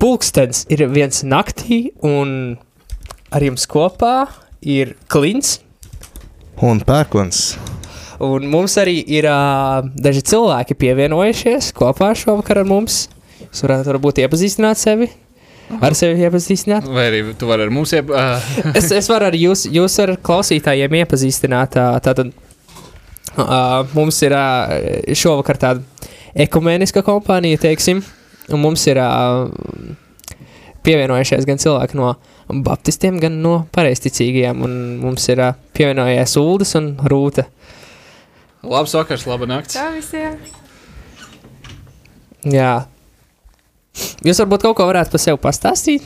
pulkstenis ir viens naktī, un ar jums kopā ir klints. Un pērkons. Un mums arī ir uh, daži cilvēki pievienojušies kopā šovakar ar mums. Jūs varat varbūt iepazīstināt sevi. Ar sevi iepazīstināt. Vai arī tu vari ar mums iep... Uh, es, es varu arī jūs, jūs ar klausītājiem iepazīstināt. Uh, tātad uh, mums ir uh, šovakar tāda ekumeniska kompānija, teiksim. Un mums ir uh, pievienojušies gan cilvēki no baptistiem, gan no pareizticīgajiem. Un mums ir uh, pievienojies Uldis un Rūta. Labs vakars, laba nakts. Čau visiem! Jā. Jūs varbūt kaut ko varētu par sevi pastāstīt?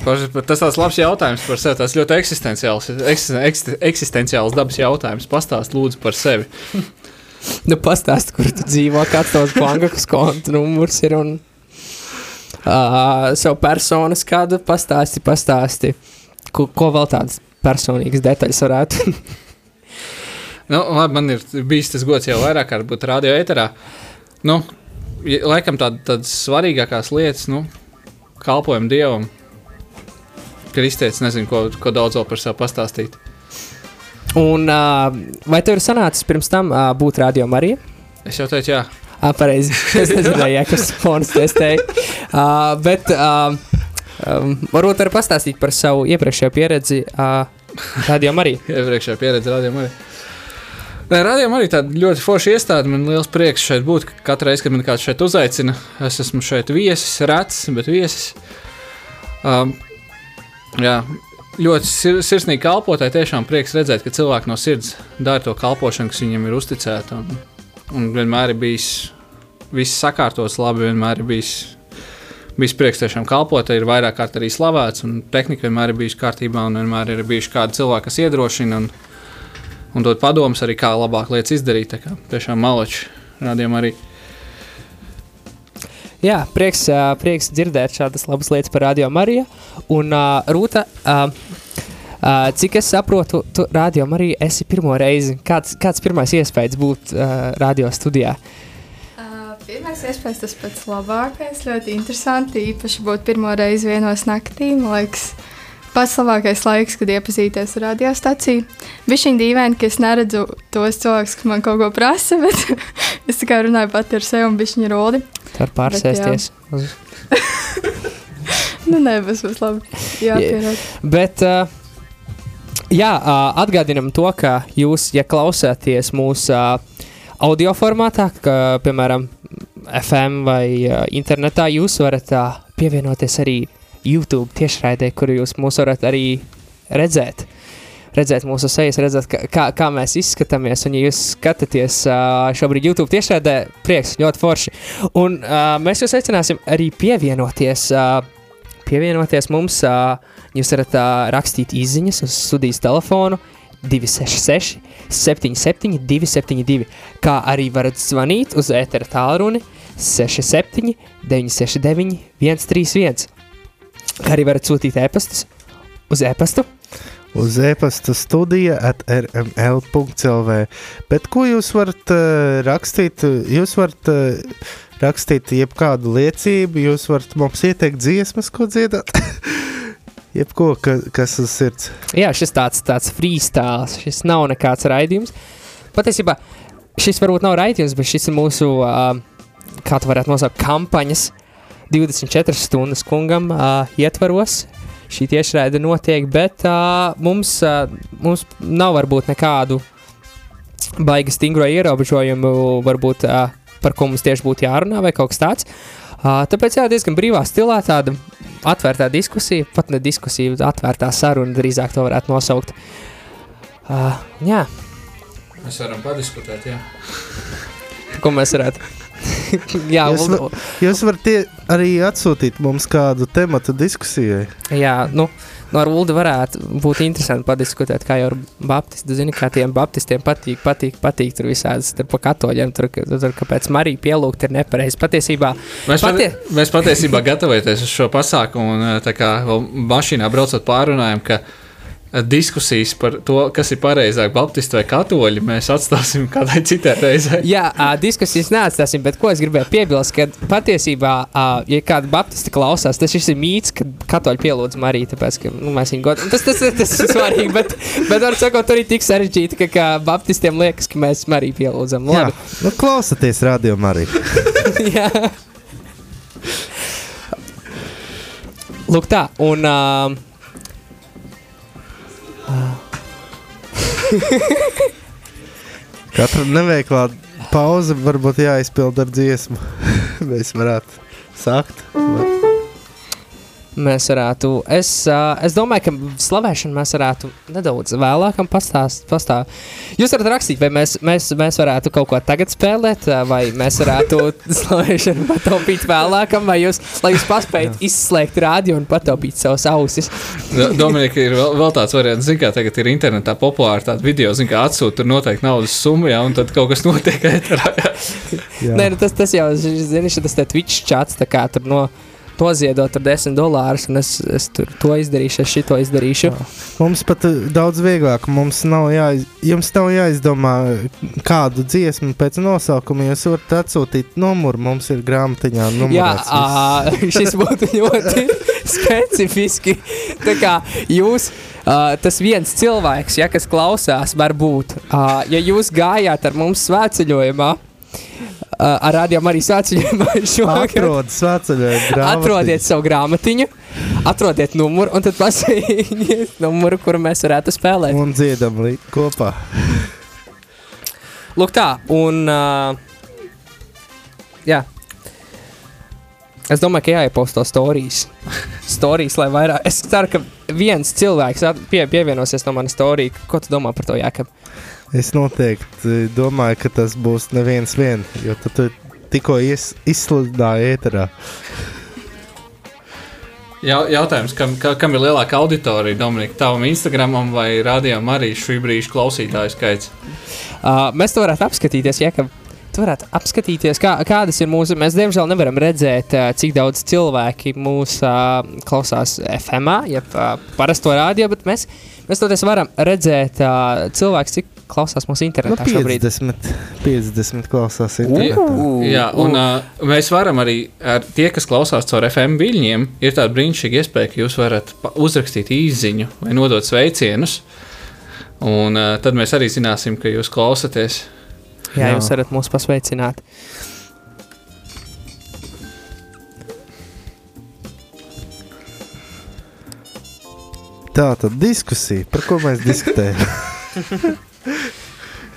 Tas tāds labs jautājums par sevi. Tas ļoti eksistenciāls, eksisten, eksistenciāls dabas jautājums. Pastāst lūdzu par sevi. Nu, pastāst, kur tu dzīvo, kāds tavs bankas konta numurs ir un uh, savu personas kādu pastāsti, pastāsti. Ko, ko vēl tādas personīgas detaļas varētu? nu, labi, man ir bijis tas gods jau vairāk kārt būt radio eterā. Nu, laikam tād, tādas svarīgākās lietas, nu, kalpojam Dievam. Kristēns nezinu, ko, ko daudz vēl par sevi pastāstīt. Un uh, vai tev ir sanācis pirms tam uh, būt radio Marija? Es jau teicu, jā. Ah, pareizi. Es nedzirdēju, ja, kas fons testēja. Uh, bet uh, um, varbūt var pastāstīt par savu iepriekšējo pieredzi uh, radio Marija. Iepriekšējā pieredze radio Marija. Nē, rādījumā arī tāda ļoti forša iestāde. Man liels prieks šeit būt. Katru reizi, kad man kāds šeit uzaicina, es esmu šeit viesis, rets, bet viesis. Um, jā, ļoti sir sirsnīgi kalpotāji. Tiešām prieks redzēt, ka cilvēki no sirds dara to kalpošanu, kas viņam ir uzticēta. Un, un vienmēr ir bijis viss sakārtots, labi, vienmēr ir bijis. Bijis prieks tiešām kalpot, ir vairāk kārt arī slavēts, un tehnika vienmēr ir bijusi kārtībā, un vienmēr ir bijuši kādi cilvēki, kas iedrošina. Un, un dot padomus arī, kā labāk lietas izdarīt. Kā, tiešām maloči rādījām arī. Jā, prieks, uh, prieks dzirdēt šādas labas lietas par Radio Mariju. Un, uh, Rūta, uh, uh, cik es saprotu, tu Radio Mariju esi pirmo reizi. Kāds, kāds pirmais iespējas būt uh, radio studijā? Uh, pirmais iespējas tas pats labākais, ļoti interesanti. Īpaši būt pirmo reizi vienos naktī, man liekas, pats labākais laiks, kad iepazīties ar radiostaciju. Viņš ir dīvaini, ka es neredzu tos cilvēkus, kas man kaut ko prasa, bet es tikai runāju pati ar sevi un viņa roli. Var pārsēsties. Uz... nu, nē, tas būs labi. Jā, pierādīt. Bet, uh, jā, uh, atgādinam to, ka jūs, ja klausāties mūsu uh, audio formātā, ka, piemēram, FM vai uh, internetā, jūs varat uh, pievienoties arī YouTube tiešraidē, kur jūs mūs varat arī redzēt. Redzēt mūsu sejas, redzēt, kā, kā, mēs izskatāmies. Un, ja jūs skatāties šobrīd YouTube tiešraidē, prieks, ļoti forši. Un mēs jūs aicināsim arī pievienoties. Pievienoties mums, jūs varat rakstīt izziņas uz studijas telefonu 266, 77, 272, kā arī varat zvanīt uz ētera tālruni 67, 969, 131. Arī varat sūtīt e-pastus uz e-pastu. Uz e-pasta studija at rml.clv. Bet ko jūs varat uh, rakstīt? Jūs varat uh, rakstīt jebkādu liecību, jūs varat mums ieteikt dziesmas, ko dziedāt. Jebko, ka, kas uz sirds. Jā, šis tāds, tāds freestyle, šis nav nekāds raidījums. Patiesībā šis varbūt nav raidījums, bet šis ir mūsu, uh, kā tu varētu nosaukt, kampaņas 24 stundas kungam uh, ietvaros. Šī tiešraide notiek, bet uh, mums, uh, mums nav varbūt nekādu baigi stingro ierobežojumu, varbūt uh, par ko mums tieši būtu jārunā vai kaut kas tāds. Uh, tāpēc jā, diezgan brīvā stilā tāda atvērtā diskusija, pat ne diskusija, atvērtā saruna drīzāk to varētu nosaukt. Uh, jā. Mēs varam padiskutēt, jā. Ko mēs varētu? jā, jūs, un, va, jūs varat tie, arī atsūtīt mums kādu tematu diskusijai. Jā, nu, no ar Ulu varētu būt interesanti padiskutēt, kā jau ar Baptistu. Zini, kā tiem Baptistiem patīk, patīk, patīk tur visādas tur pa katoļiem, tur, tur, kāpēc Marija pielūgt ir nepareizi. Patiesībā. Mēs, patie... pati, mēs patiesībā gatavojamies uz šo pasākumu un tā kā vēl mašīnā braucot pārunājam, ka diskusijas par to, kas ir pareizāk, Baptisti vai Katoļi, mēs atstāsim kādai citai reizei. Jā, uh, diskusijas neatstāsim, bet ko es gribēju piebilst, ka patiesībā, uh, ja kāda baptisti klausās, tas ir mīts, ka katoļi pielūdz Mariju, tāpēc, ka nu, mēs viņu godam. Tas, tas, tas, tas ir svarīgi, bet, bet var sakot, arī tik sarežģīti, ka, ka baptistiem liekas, ka mēs Mariju pielūdzam. Jā, Labi. nu, klausieties, radio arī. Jā. Lūk, tā. Un, uh, Katra neveiklā pauze varbūt jāizpild ar dziesmu. Mēs varētu sākt. Vai- mēs varētu. Es, uh, es domāju, ka slavēšanu mēs varētu nedaudz vēlāk pastāstīt. Pastā. Jūs varat rakstīt, vai mēs, mēs, mēs varētu kaut ko tagad spēlēt, vai mēs varētu slavēšanu pataupīt vēlākam, vai jūs, lai jūs paspējat izslēgt rādio un pataupīt savas ausis. Do- Dominika, ir vēl, vēl tāds variants, zin, kā tagad ir internetā populāri tādi video, zin, kā atsūta tur noteikti naudas summa, jā, un tad kaut kas notiek. Nē, nu tas, tas jau zini, tas Twitch chats, tā kā tur no. Noziedot ar 10 dolārus, un es, es tur to izdarīšu, es šito izdarīšu. Mums pat uh, daudz vieglāk. Mums nav, jāiz, jums nav jāizdomā, kādu dziesmu pēc nosaukuma jūs varat atsūtīt numuru. Mums ir grāmatiņā Jā, numurēts. ā, šis būtu ļoti specifiski. Tā kā jūs, ā, tas viens cilvēks, ja, kas klausās, varbūt, ā, ja jūs gājāt ar mums svētceļojumā, ar rādījumu arī svētceļojumā šogad. Atrodiet, sveceļojumu Atrodiet savu grāmatiņu, atrodiet numuru un tad pasakiet numuru, kuru mēs varētu spēlēt. un dziedam kopā. Lūk, tā, un. Uh, jā. Es domāju, ka jāieposto stāstījis. Stāstījis, lai vairāk. Es ceru, ka viens cilvēks pie, pievienosies no manas stāstījuma. Ko tu domā par to, Jākab? Es noteikti domāju, ka tas būs neviens vien, jo tu, tu tikko ies- izsludināji ēterā. Jau, jautājums, kam, ka- kam ir lielāka auditorija, Dominika, tavam Instagramam vai rādījām arī šī brīža klausītāju skaits? Uh, mēs to varētu apskatīties, Jākab. Tu varētu apskatīties, kā, kādas ir mūsu. Mēs, diemžēl, nevaram redzēt, cik daudz cilvēki mūs uh, klausās FM, jeb uh, parasto rādio, bet mēs, mēs toties varam redzēt uh, cilvēku, cik klausās mūsu Nu, internetā šobrīd. 50, 50 klausās internetā. Uh, Jā, un uh, mēs varam arī, ar tie, kas klausās caur FM viļņiem, ir tāda brīnišķīga iespēja, ka jūs varat uzrakstīt īsiņu vai nodot sveicienus. Un uh, tad mēs arī zināsim, ka jūs klausāties. Jā, Jā. jūs varat mūs pasveicināt. Tā tad diskusija, par ko mēs diskutējam.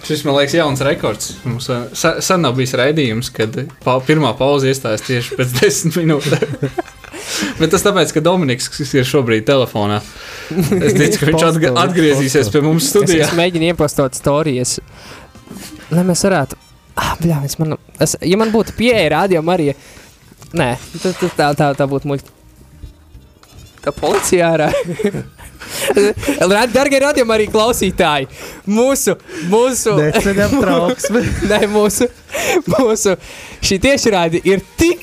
Šis man liekas, jauns rekords. Mums uh, sa- sen nav bijis raidījums, kad pa, pirmā pauze iestājas tieši pēc desmit minūtēm. Bet tas tāpēc, ka Dominiks kas ir šobrīd telefonā. Es ticu, ka viņš Postot, atgriezīsies pie mums Es, studijā. es mēģinu iepostot stāstījus, lai mēs varētu. Ah, bļā, es man, es, ja man būtu pieeja rādio Marija, nē, tā, tā, tā, tā būtu muļķa. Tā policija ārā. Darbie radījumi arī klausītāji. Mūsu, mūsu. Nē, mūsu, mūsu šī tiešraide ir tik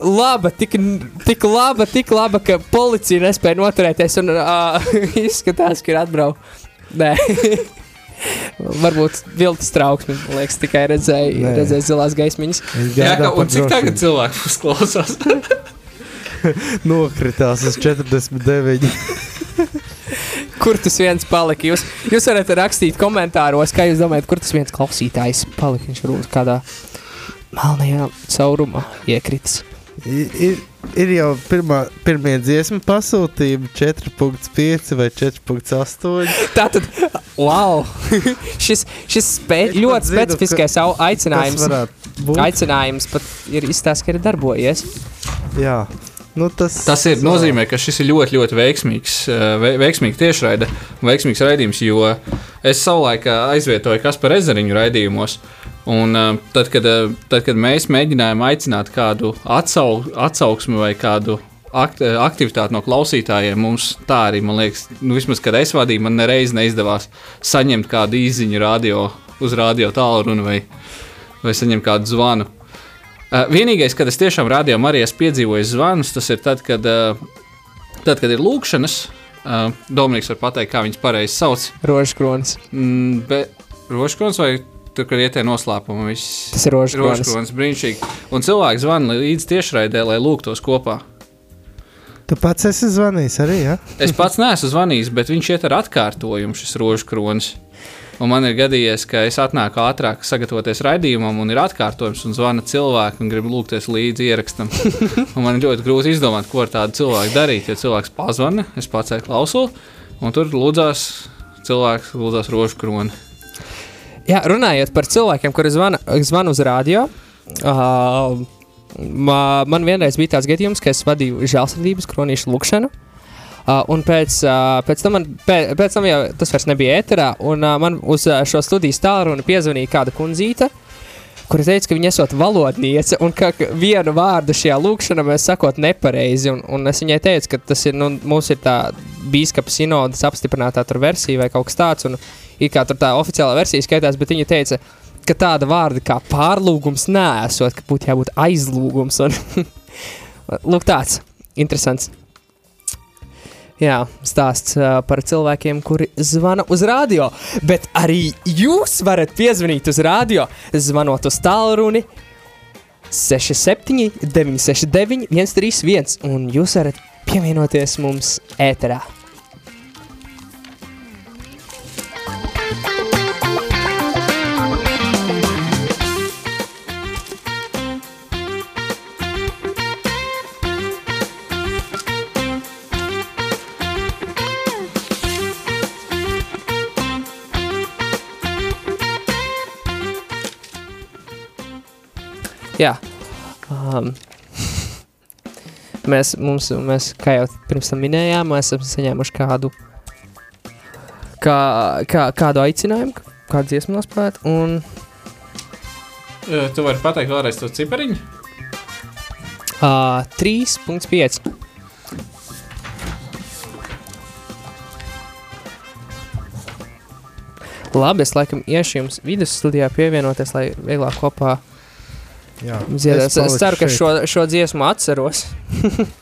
laba, tik, tik laba, tik laba, ka policija nespēja noturēties un uh, izskatās, ka ir atbraukt. Nē. Varbūt viltus trauksme, man liekas, tikai redzēja, Nē. redzēja zilās gaismiņas. Jā, gādā ka, un cik tagad drošību. cilvēku klausās? Nokritās uz 49. Kur tas viens palika? Jūs, jūs varat rakstīt komentāros, kā jūs domājat, kur tas viens klausītājs palika. Viņš varbūt kādā melnajā caurumā iekritis. Ir, ir, ir jau pirmā, pirmie dziesmu pasūtījumi 4,5 vai 4,8. Tā tad, wow! šis šis spē, ļoti zinu, specifiskais Tas aicinājums. Aicinājums pat ir izstāstīts, ka ir darbojies. Jā, nu tas, Tas ir, nozīmē, ka šis ir ļoti, ļoti veiksmīgs, eh, vei- veiksmīgs tiešraide, veiksmīgs raidījums, jo es savulaik eh, aizvietoju Kasparu ezeriņu raidījumos. Un, eh, tad, kad, tad, kad mēs mēģinājām aicināt kādu atsau, atsauksmi vai kādu akt, aktivitāti no klausītājiem, mums tā arī, man liekas, nu, vismaz, kad es vadīju, man nereiz neizdevās saņemt kādu īziņu radio, uz radio tālruni vai, vai saņemt kādu zvanu. Uh, vienīgais, kad es tiešām rādīju, arī esmu piedzīvojis zvanus, tas ir tad, kad, uh, tad, kad ir lūkšanas, Uh, Dominiks var pateikt, kā viņas pareizi sauc. Rožkrons. Mm, bet Roškons vai tur, kur iet tie noslēpumi? Viss Tas ir rožkrons. Roškons, brīnišķīgi. Un cilvēki zvana līdz tiešraidē, lai lūgtos kopā. Tu pats esi zvanījis arī, ja? Es pats neesmu zvanījis, bet viņš iet ar atkārtojumu šis rožkronis. Un man ir gadījies, ka es atnāku ātrāk, sagatavoties raidījumam, un ir atkārtojums, un zvana cilvēki, un grib lūgties līdzi ierakstam. man ir ļoti grūti izdomāt, ko ar tādu cilvēku darīt. Ja cilvēks pazvana, es pats klausos, un tur lūdzās cilvēks, lūdzās rožu kroni. Jā, runājot par cilvēkiem, kuri zvana, zvana uz radio. Uh, ma- man vienreiz bija tāds gadījums, ka es vadīju žēlsirdības kronīšu lūkšanu. Uh, un pēc, uh, pēc, tam man, pēc, pēc tam jau tas vairs nebija ēterā, un uh, man uz uh, šo studijas tālruni piezvanīja kāda kundzīte, kura teica, ka viņa esot valodniece, un ka vienu vārdu šajā lūkšanā mēs sakot nepareizi, un, un es viņai teicu, ka tas ir, nu, mums ir tā bīskapa sinodas apstiprinātā tur versija vai kaut kas tāds, un it kā tur tā oficiālā versija skaitās, bet viņa teica, ka tāda vārda kā pārlūgums nesot, ka būtu jābūt aizlūgums, un lūk tāds, interesants. Jā, stāsts uh, par cilvēkiem, kuri zvana uz radio. Bet arī jūs varat piezvanīt uz radio, zvanot uz tālruni 67, 969, 131. Un jūs varat pievienoties mums ēterā. Um, mēs, mums, mēs, kā jau pirms tam minējām, mēs esam saņēmuši kādu, kā, kā, kādu aicinājumu, kādu dziesmu nospēlēt. Un Uh, Tu vari pateikt vēlreiz to cipariņu? uh, 3.5. Labi, es laikam iešu jums vidus studijā pievienoties, lai vieglāk kopā Jā. Es, es ceru, ka šeit. šo, šo dziesmu atceros.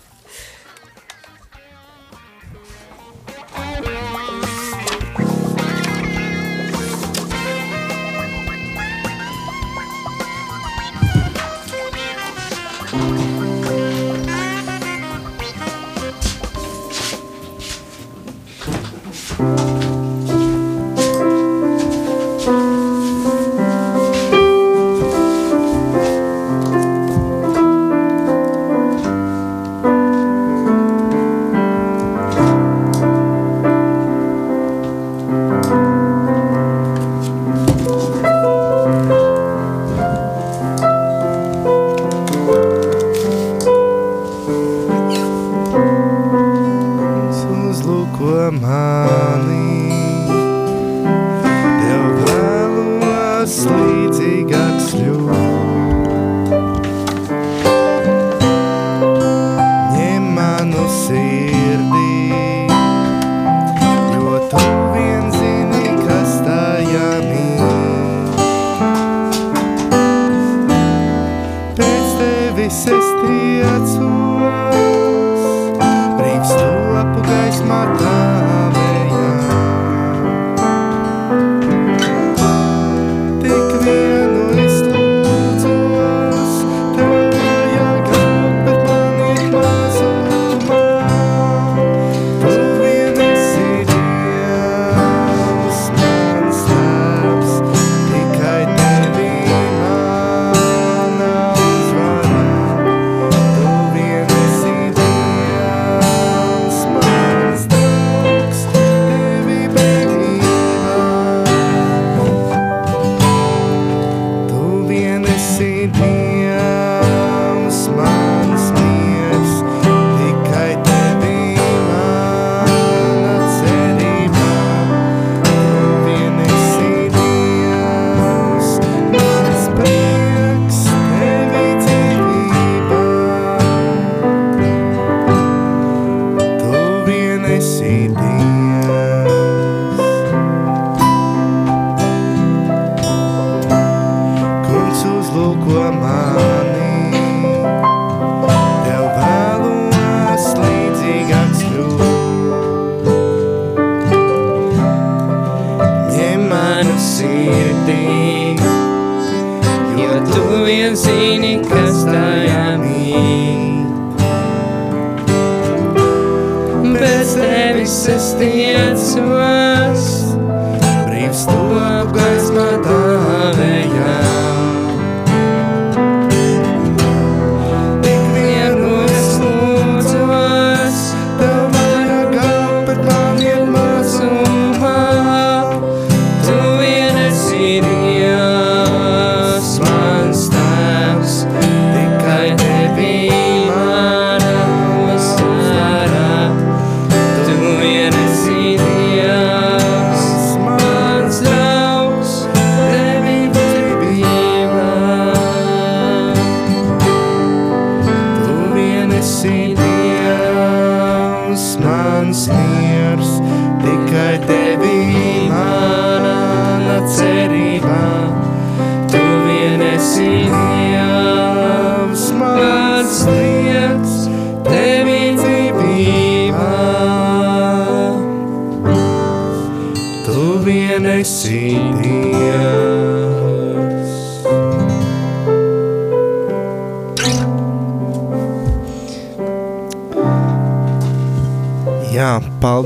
kas tajā mīt. Bez tevis es tiecos, brīvs to, kas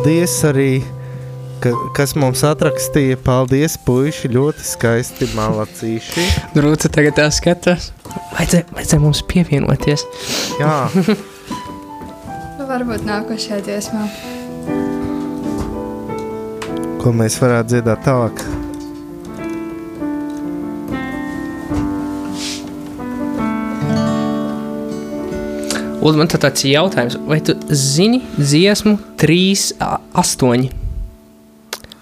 paldies arī, ka, kas mums atrakstīja. Paldies, puiši, ļoti skaisti malacīši. Drūce tagad tā skatās. Vajadzēja, vajadzēja mums pievienoties. Jā, Nu, varbūt nākošajā dziesmā. ko mēs varētu dziedāt tālāk. Un man tad tāds jautājums, vai tu zini dziesmu 3, 8?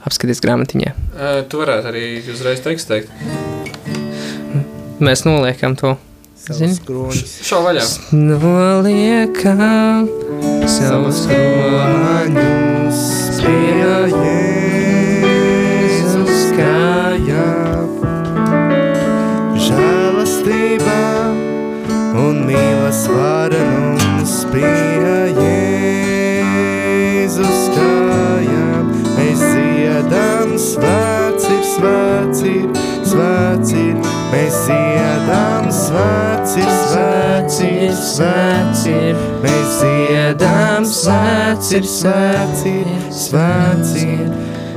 Apskaties grāmatiņā. Uh, tu varētu arī uzreiz tekstu teikt. Mēs noliekam to. Zini? Šau vaļā. Noliekam savus kroņus pie Jēzus kājām. Žēlastība un mīlas vara mums pie Mēs dziedam svēts ir, svēts ir, svēts ir. Mēs dziedam svēts ir, svēts ir, svēts ir.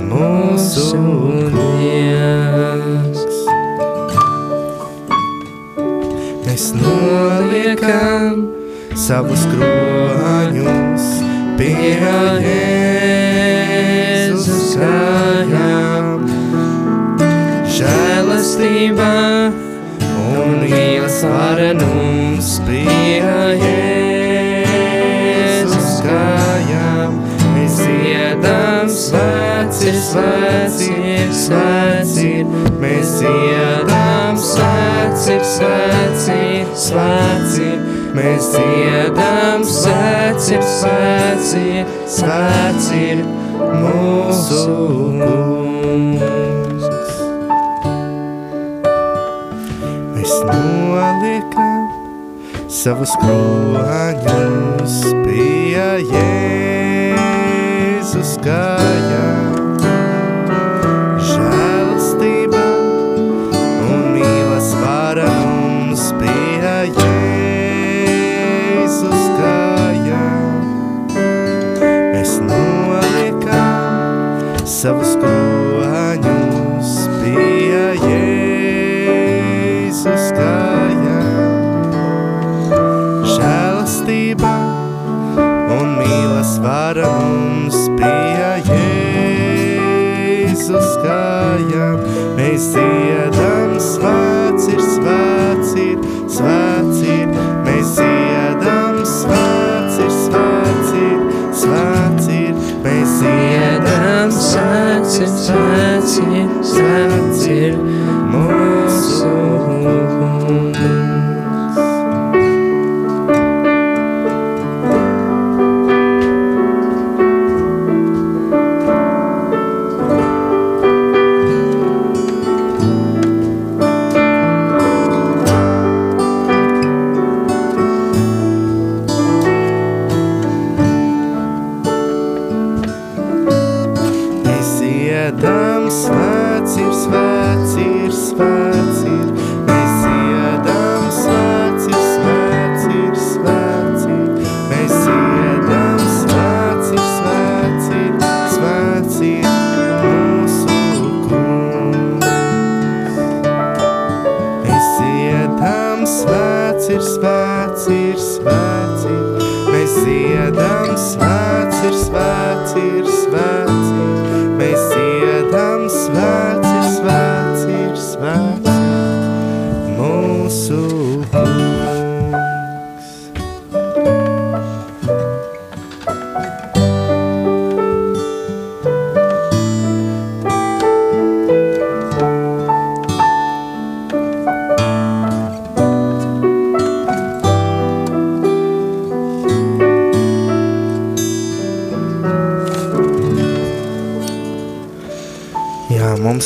Mūsu Dievs. Mēs noliekam savus kroņus pie Jēzus kājām. Žēlastība un mīlas vara mums pie Jēzus kājām. Mēs dziedam svēts ir, svēts ir, svēts ir. Mēs dziedam svēts ir, svēts ir, svēts ir. Mēs dziedam svēts ir, svēts ir, svēts ir mūsu kungs. Savus kroņus pie Jēzus kājām. Žēlastība un mīlas vara mums pie Jēzus kājām. Mēs noliekam savus kroņus svēts ir,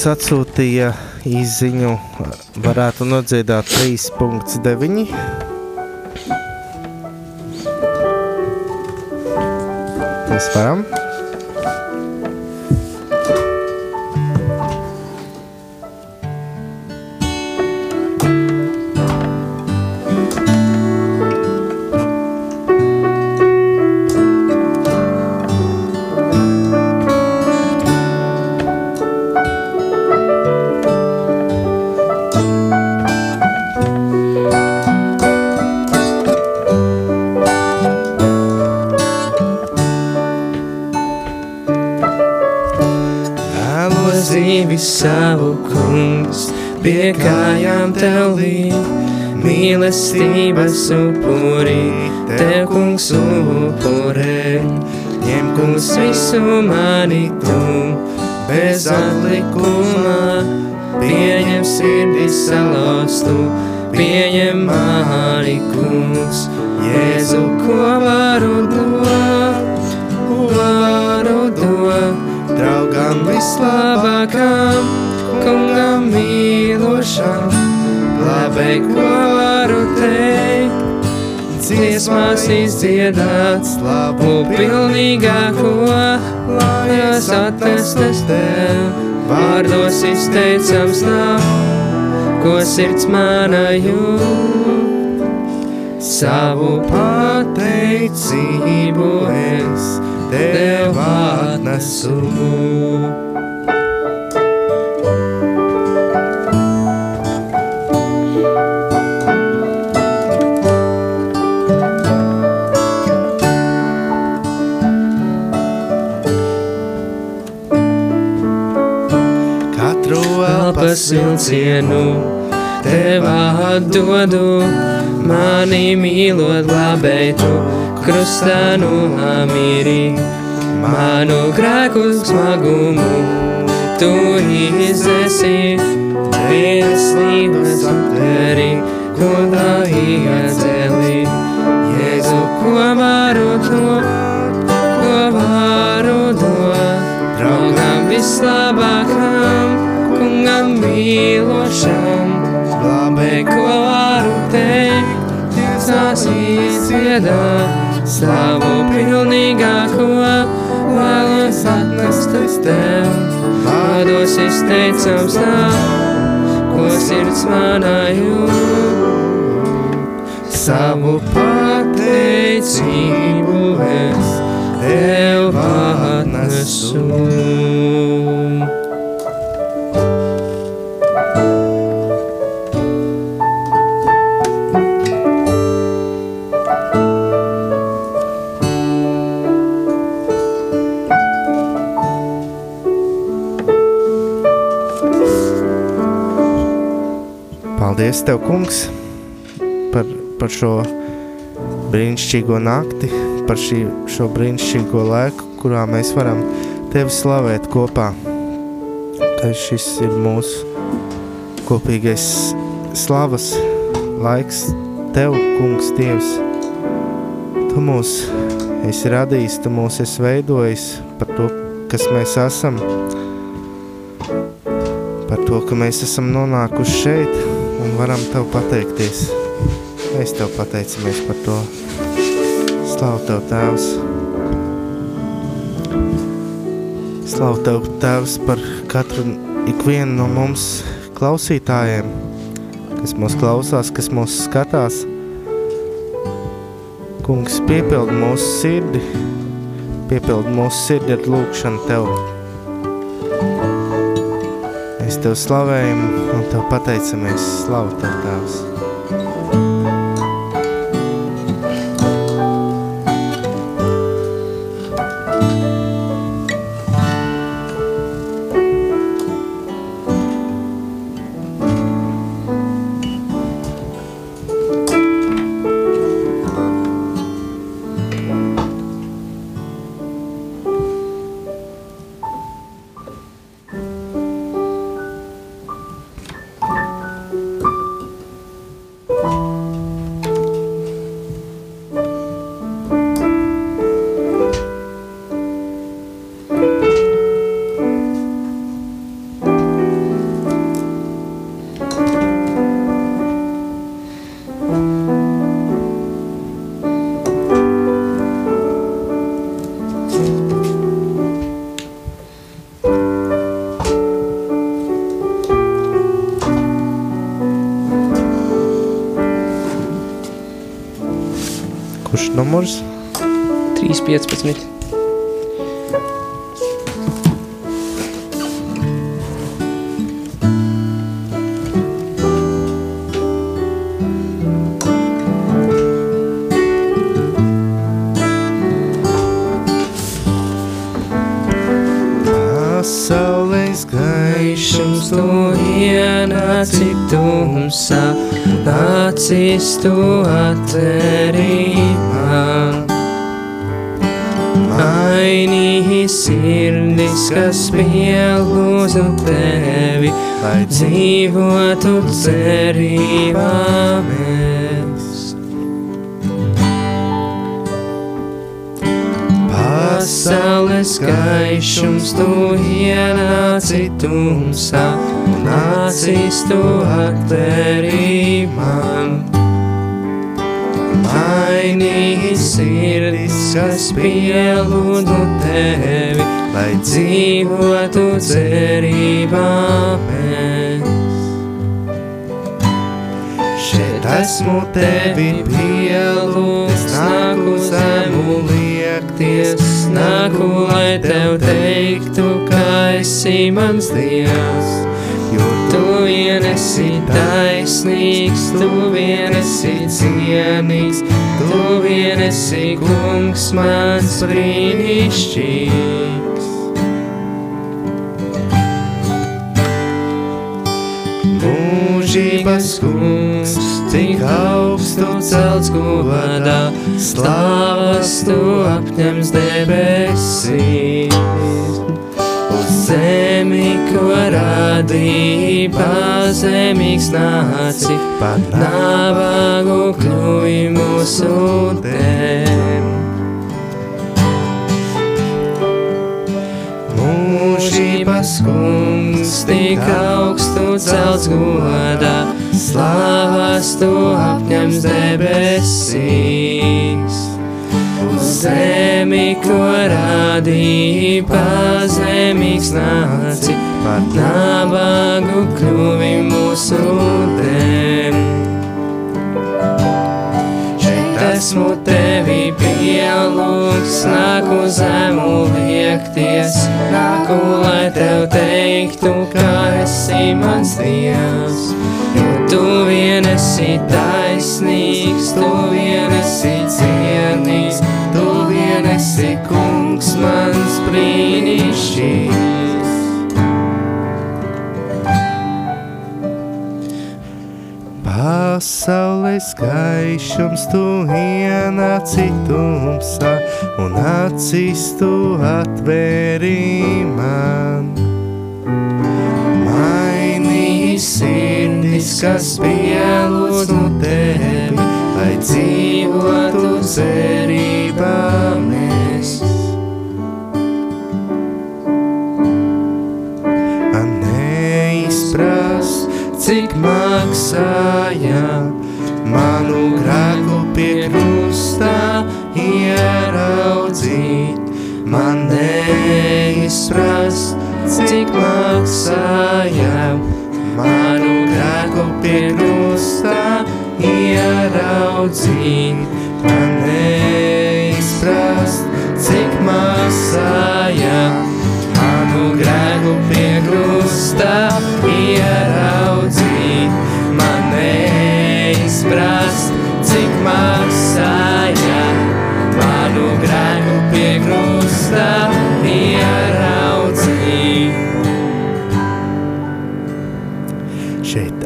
atsūtīja īziņu, varētu nodziedāt 3.9. Mēs varam. Pie kājām tev līdz. Mīlestības upurī, tev kungs upurē. Ņem kungs visu mani tu, bez atlikuma. Pieņem sirdī salaustu, pieņem mani kungs. Jēzu, ko varu dot, ko varu dot. Draugam vislabākam, labai ko varu teikt. Dziesmās izdziedāts labu pilnīgāko, lai atrastas tev. Vārdos izteicams nav, ko sirds mana jūt. Savu pateicību es tev atnesu. Vilcienu tev atdodu, mani mīlot glābētu, krustā nomīri, manu grēku smagumu, tu izdzēsi, vienslības aptveri, ko tā iedzēli. Jēzu, ko varu dot, ko varu dot, draugam vislabākam, kungam mīlošam, glābē, ko varu teikt, tās izdziedāt, slavu pilnīgāko, vēlos atnest uz tev, vārdos izteicams nav, ko sirds manā jūt. Savu pateicību es tev atnesu. Paldies, Tev, Kungs, par, par šo brīnišķīgo nakti, par šī, šo brīnišķīgo laiku, kurā mēs varam Tevi slavēt kopā. Ka šis ir mūsu kopīgais slavas laiks Tev, Kungs, Dievs. Tu mūs esi radījis, Tu mūs esi veidojis par to, kas mēs esam, par to, ka mēs esam nonākuši šeit un varam Tev pateikties. Mēs Tev pateicamies par to. Slavu Tev, Tēvs! Slavu Tev, Tēvs, par katru ikvienu no mums klausītājiem, kas mūs klausās, kas mūs skatās. Kungs, piepildi mūsu sirdi, piepildi mūsu sirdi ar lūkšanu Tev. Mēs Tev slavējam un Tev pateicamies. Slavu Tev, Tēvs! Kurš numurs? 3.15. Pasaules gaišums tu ienāci tumsā, acis tu atveri sirdis, kas pielūdzu tevi, lai dzīvotu cerībā mēs. Pasaules gaišums tu ienāci tumsā, nācis tu atveri man. Mainīji sirdis, kas pielūdzu tevi, lai dzīvotu cerībā mēs. Šeit esmu tevi pielūgts, nāku zemu liekties, nāku, lai tev teiktu, ka esi mans dievs. Vien esi taisnīgs, tu vien esi cienīgs, tu vien esi kungs mans brīnišķīgs. Mūžības kungs, cik augstu celts godā, slāvas tu apņems debesīs. Zemi, ko radīja pazemīgs nāci, pat nabagu kļuvi mūsu dēļ. Mūžības kungs, tik augstu celts godā, slāvas tu apņems debesīs. Zemi, ko radīja pazemīgs nāci, pat nabagu kļuvi mūsu dēļ. Šeit esmu tevi pielūgs, nāku zemu liekties, nāku, lai tev teiktu, ka esi mans dievs. Jo tu vien esi taisnīgs, tu vien esi cienīgs, vien esi kungs mans brīnišķīgs. Pasaules gaišums tu ienāci tumsā, un acis tu atvēri man. Mainīji sirdis, kas pielūdzu tevi, lai dzīvotu cerībā Cik maksāja manu grēku pie krustā ieraudzīt, man neizprast, cik maksāja manu grēku pie krustā ieraudzīt, man neizprast,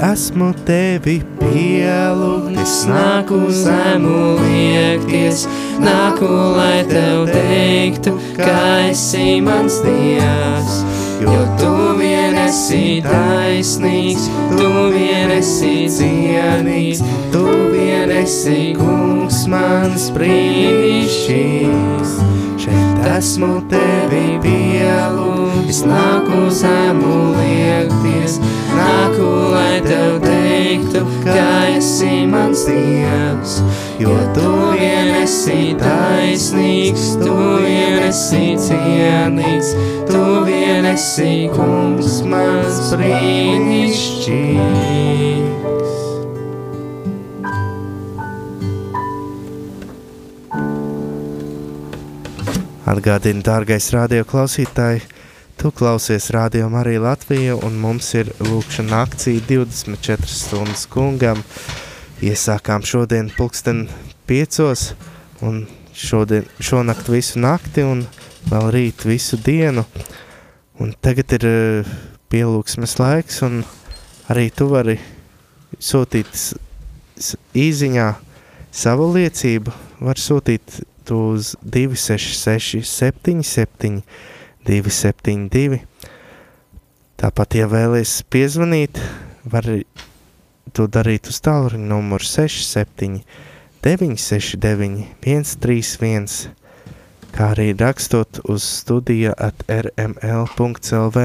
esmu tevi pielūgt, Es nāku zemu liekties, nāku, lai tev teiktu, ka esi mans dievs. Jo tu vien esi taisnīgs, tu vien esi cienīgs, tu vien esi kungs mans brīnišķīgs. Šeit esmu tevi pielūgt, es nāku zemu liekties, nāku, lai tev teiktu, ka esi mans dievs. Jo tu vien esi taisnīgs, tu vien esi cienīgs, tu vien esi kungs mans brīnišķīgs. Atgādini, dārgais radio klausītāji, tu klausies radio Marija Latvija un mums ir lūkšana akcija 24 stundas kungam. Iesākām šodien pulksten piecos un šodien, šonakt visu nakti un vēl rīt visu dienu. Un tagad ir uh, pielūgsmes laiks un arī tu vari sūtīt īziņā savu liecību, var sūtīt tu uz 266 77 272. Tāpat, ja vēlies piezvanīt, var to darīt uz tālruņa numuru 67 969 131, kā arī rakstot uz studija at rml.lv.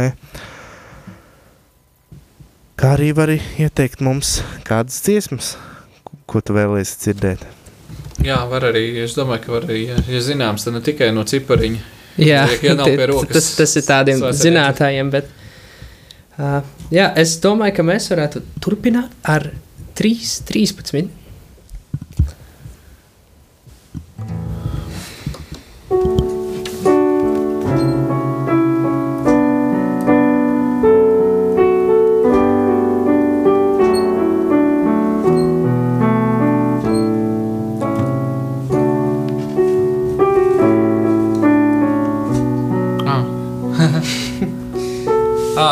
Kā arī vari ieteikt mums kādas dziesmas, ko- tu vēlies dzirdēt. Jā, var arī. Es domāju, ka var arī, ja, ja zināms, tad ne tikai no cipariņa. Jā, rokas tas, tas ir tādiem zinātājiem, bet uh, jā, es domāju, ka mēs varētu turpināt ar 3, 13.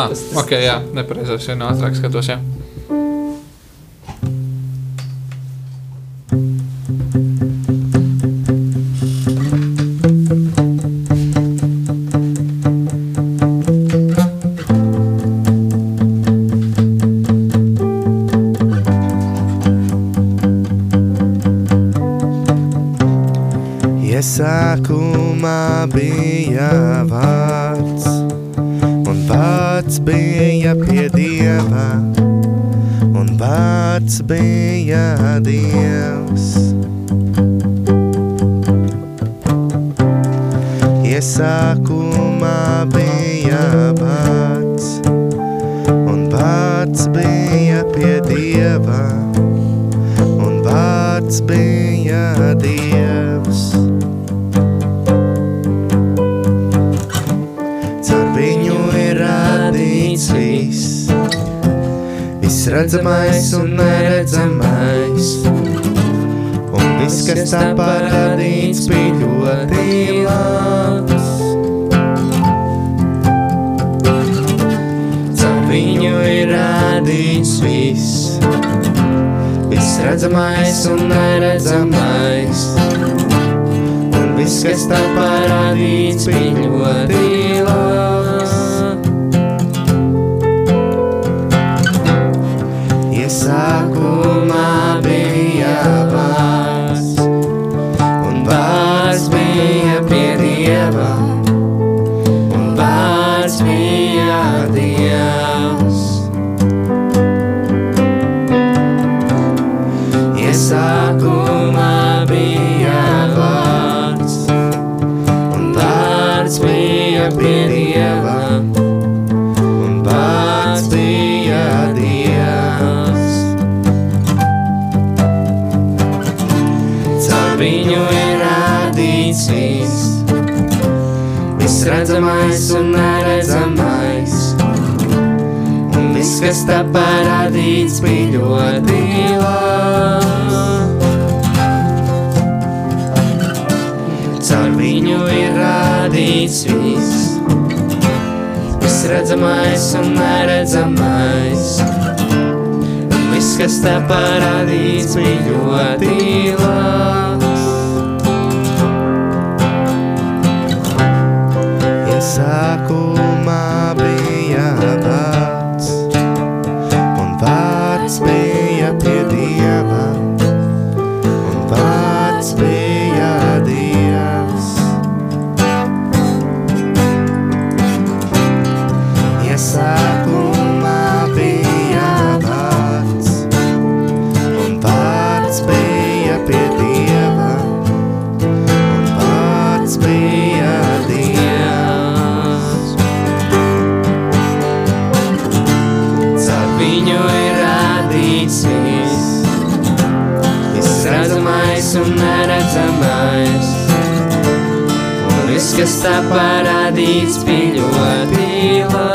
Ah ok, jā, nepareizais. Vien ātrāk skatos, jā. Bija dievs. Iesākumā bija vārds, un vārds bija pie dieva, un vārds bija dievs. Viss redzamais un neredzamais. Un viss, kas tā parādīts, bija ļoti labs. Caur viņu ir radīts viss, viss redzamais un neredzamais. Un viss, kas tā parādīts, bija ļoti labs. Pie dieva, un vārds bija dievs. Caur viņu ir radīts viss, viss redzamais un neredzamais. Un viss, kas tā parādīts, bija ļoti labs. Redzamais un neredzamais. Un viss, kas tā parādīts, bija ļoti labs. Iesākumā bija kas tā parādīts piļotīlā.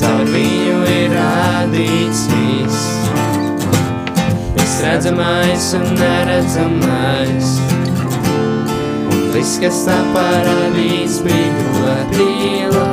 Caur viņu ir rādīts viss, viss redzamais un neredzamais. Un viss, kas tā parādīts piļotīlā.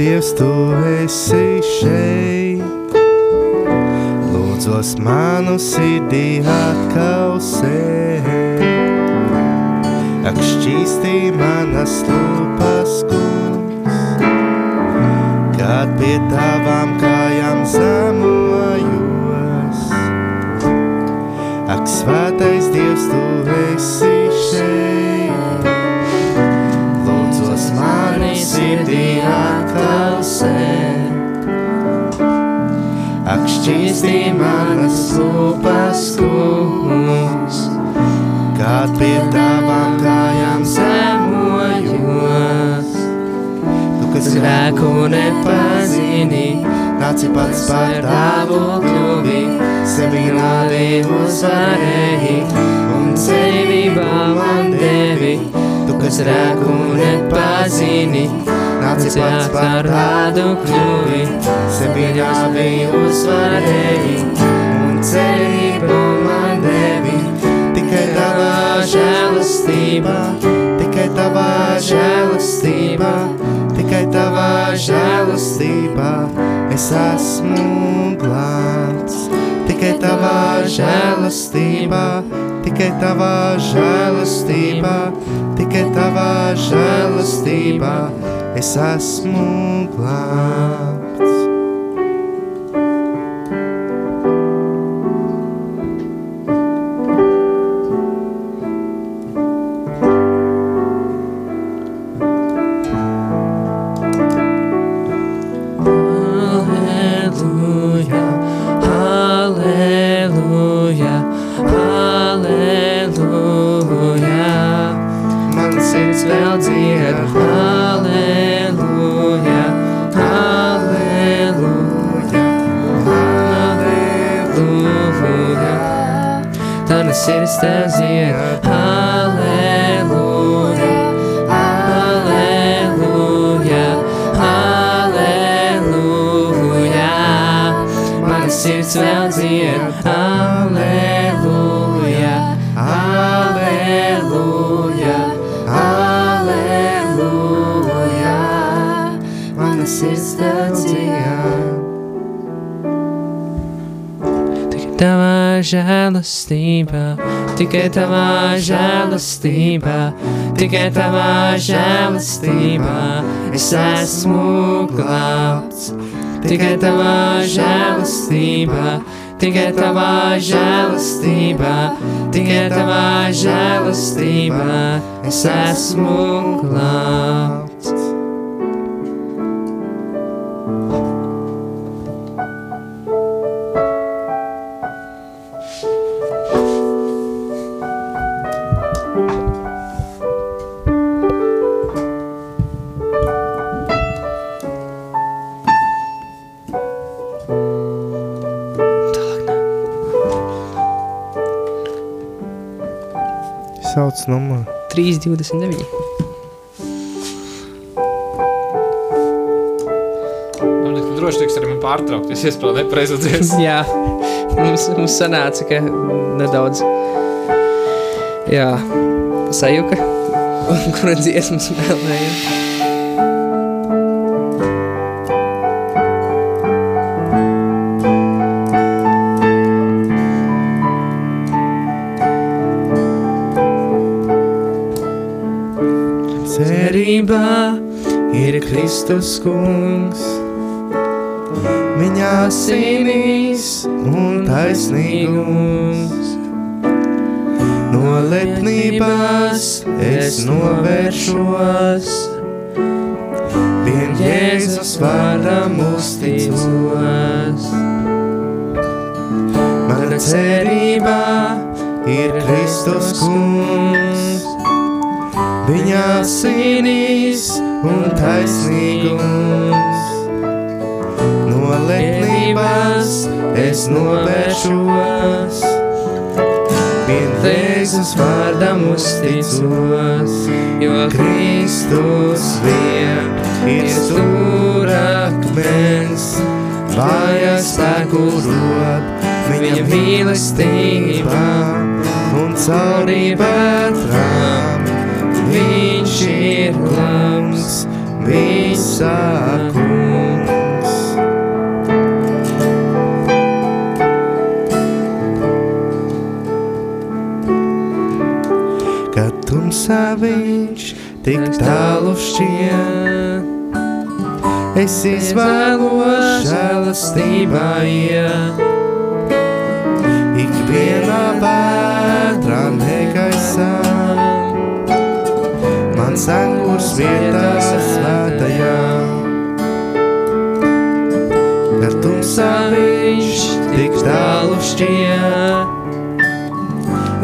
Dievs tu esmu glābts. Aleluja, aleluja, aleluja. Man sirds vēl dzied. Aleluja. Sirds tev dzied, halleluja, halleluja, halleluja. Mana sirds vēl dzied, halleluja, žēlastībā, tikai tavā žēlastībā, tikai tavā žēlastībā es esmu glābts. Tikai tavā žēlastībā, tikai tavā žēlastībā, tikai tavā žēlastībā es esmu glābts. Sauc numuru. 3,29. Man liekas, ka droši tiks arī man pārtraukt. Es iespēju nepareizi dziesmu. Jā, mums, mums sanāca, ka nedaudz jā, sajuka, kura dziesmas spēlējam. Kristus kungs, viņa sinīs un taisnīgums. No lepnības es novēršos, vien Jēzus vārdam uzticos. Mana cerība ir Kristus kungs. Viņa sinīs un taisnīgums. No lepnības es novēršos, vien Jēzus vārdam uzticos, jo Kristus vien ir stūrakmens, vājas spēku rod, viņa mīlestībā un caurī vētrām. Viņš ir lams, visā kungs. Kad tumsā viņš tik tālu šķiet, es izvēlos žēlastībā iet. Ikvienā vētrā negaisā mans angurs vietā svētajā. Kad tumsā viņš tik tālu šķiet,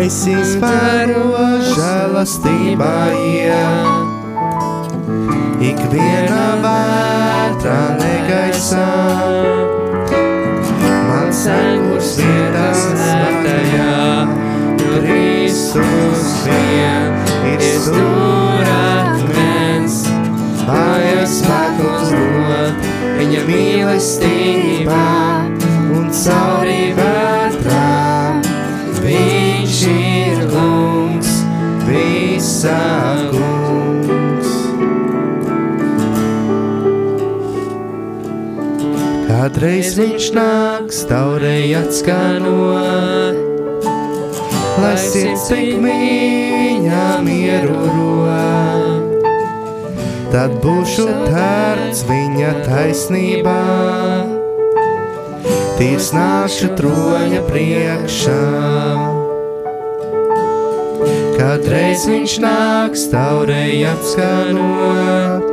es izvēros žēlastībā iet. Ikvienā vētrā negaisā, mans angurs vietā svētajā, jo Kristus vien ir stūrakmens, viņa mīlestībā un caurī vētrām. Viņš ir kungs, visā kungs. Kādreiz viņš nāks, taurei atskanot, lai sirds tik viņa mieru rod. Tad būšu tērts viņa taisnībā, tīrs nākšu troņa priekšā. Kādreiz viņš nāks, taurei atskanot,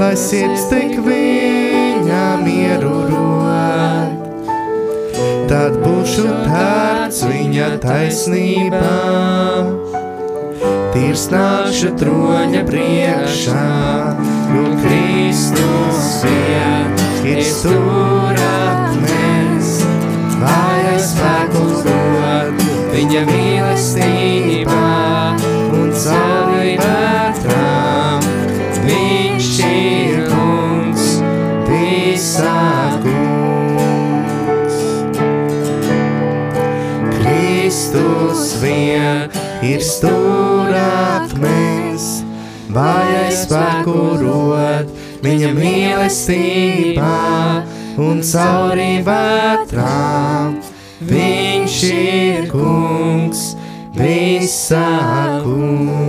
lai sirds tik viņa mieru rod. Tad būšu tērts viņa taisnībā, tirsnākša troņa priekšā, jo no Kristus iet, ir stūratnes, vairāk spēkus dod, viņa mīlestībā un cauri vētrām. Viņš ir kungs, visākums. Kristus vien ir stūratnes, stūrakmens, vajag spēku rot viņa mīlestībā un cauri vētrām. Viņš ir kungs, visā kungs.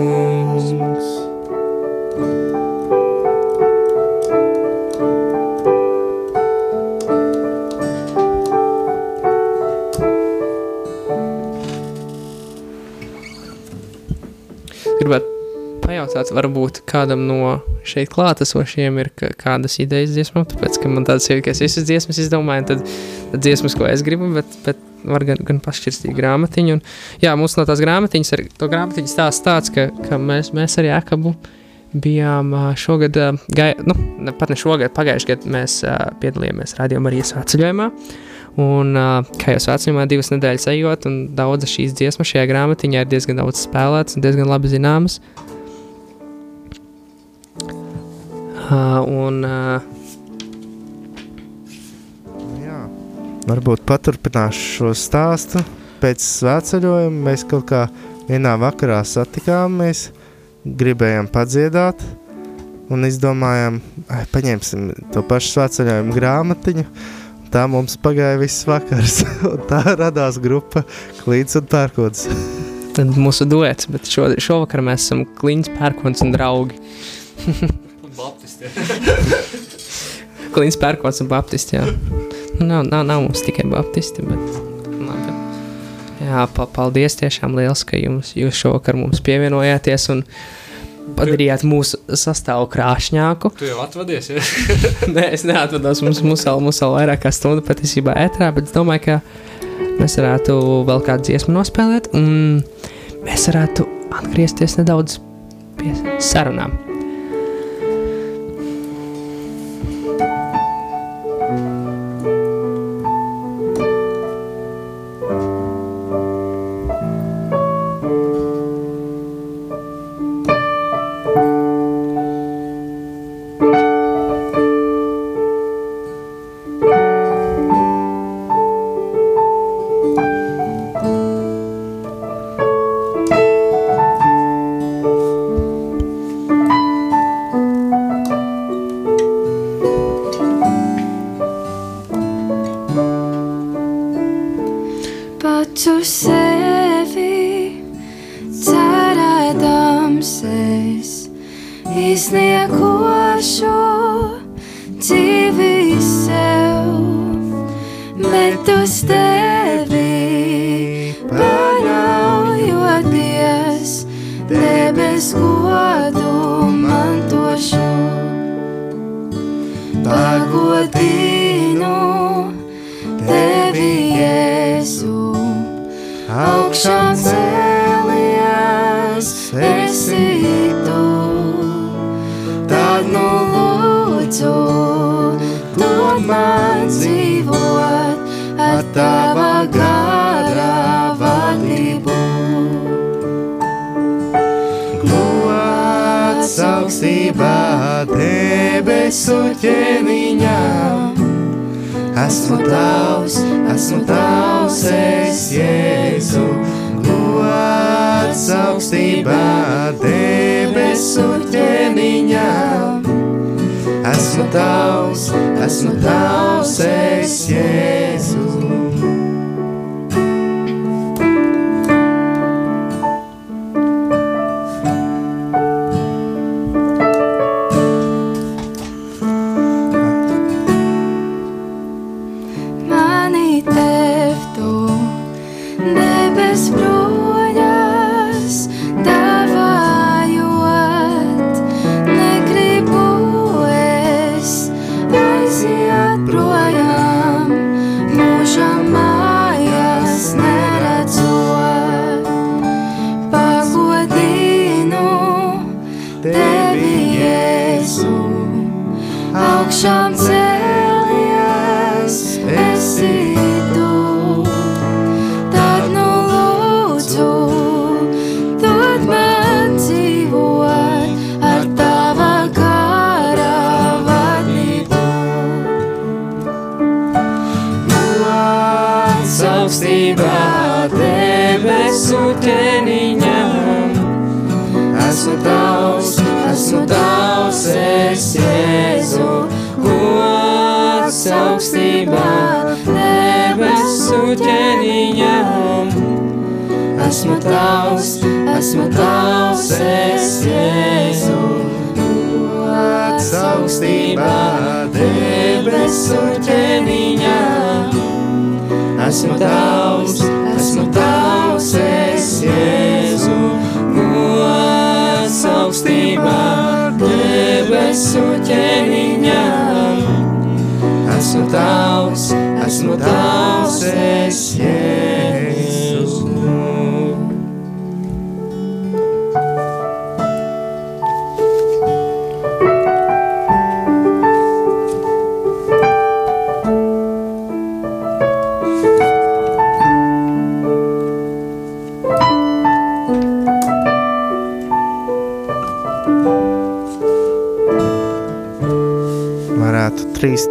Pajautāt, varbūt kādam no šeit klātesošiem ir kādas idejas dziesmām, tāpēc, ka man tāds ir, ka es visas dziesmas izdomāju, tad, tad dziesmas, ko es gribu, bet, bet var gan, gan pašķirstīt grāmatiņu. Un, jā, mums no tās grāmatiņas, ar, to grāmatiņas stāsts tāds, ka, ka mēs, mēs ar Jākabu bijām šogad, gai, nu, pat ne šogad, pagājušajā gadā mēs piedalījāmies Radio Marijas svētceļojumā. Un, kā jau svētceļojumā, divas nedēļas ejot, un daudzas šīs dziesmas šajā grāmatiņā ir diezgan daudz spēlētas un diezgan labi zināmas. Un, Jā. Varbūt paturpināšu šo stāstu. Pēc svētceļojuma mēs kaut kā vienā vakarā satikāmies, gribējām padziedāt un izdomājām, ai, paņemsim to pašu svētceļojumu grāmatiņu. Tā mums pagāja viss vakars, un tā radās grupa Klīts un Pērkots. tad mūsu duets, bet šo, šovakar mēs esam Klīns, Pērkons un draugi. Klīns, Pērkons un Baptisti, jā. Nu, nav, nav, nav mums tikai Baptisti, bet labi. Jā, pa, paldies tiešām liels, ka jums, jūs šovakar mums pievienojāties un padarījāt mūsu sastāvu krāšņāku. Tu jau atvadies, ja? Nē, es neatvados, mums, mums, vēl, mums vēl vairāk kā stunda patiesībā ētrā, bet es domāju, ka mēs varētu vēl kādu dziesmu nospēlēt, un mēs varētu atgriezties nedaudz pie sarunām.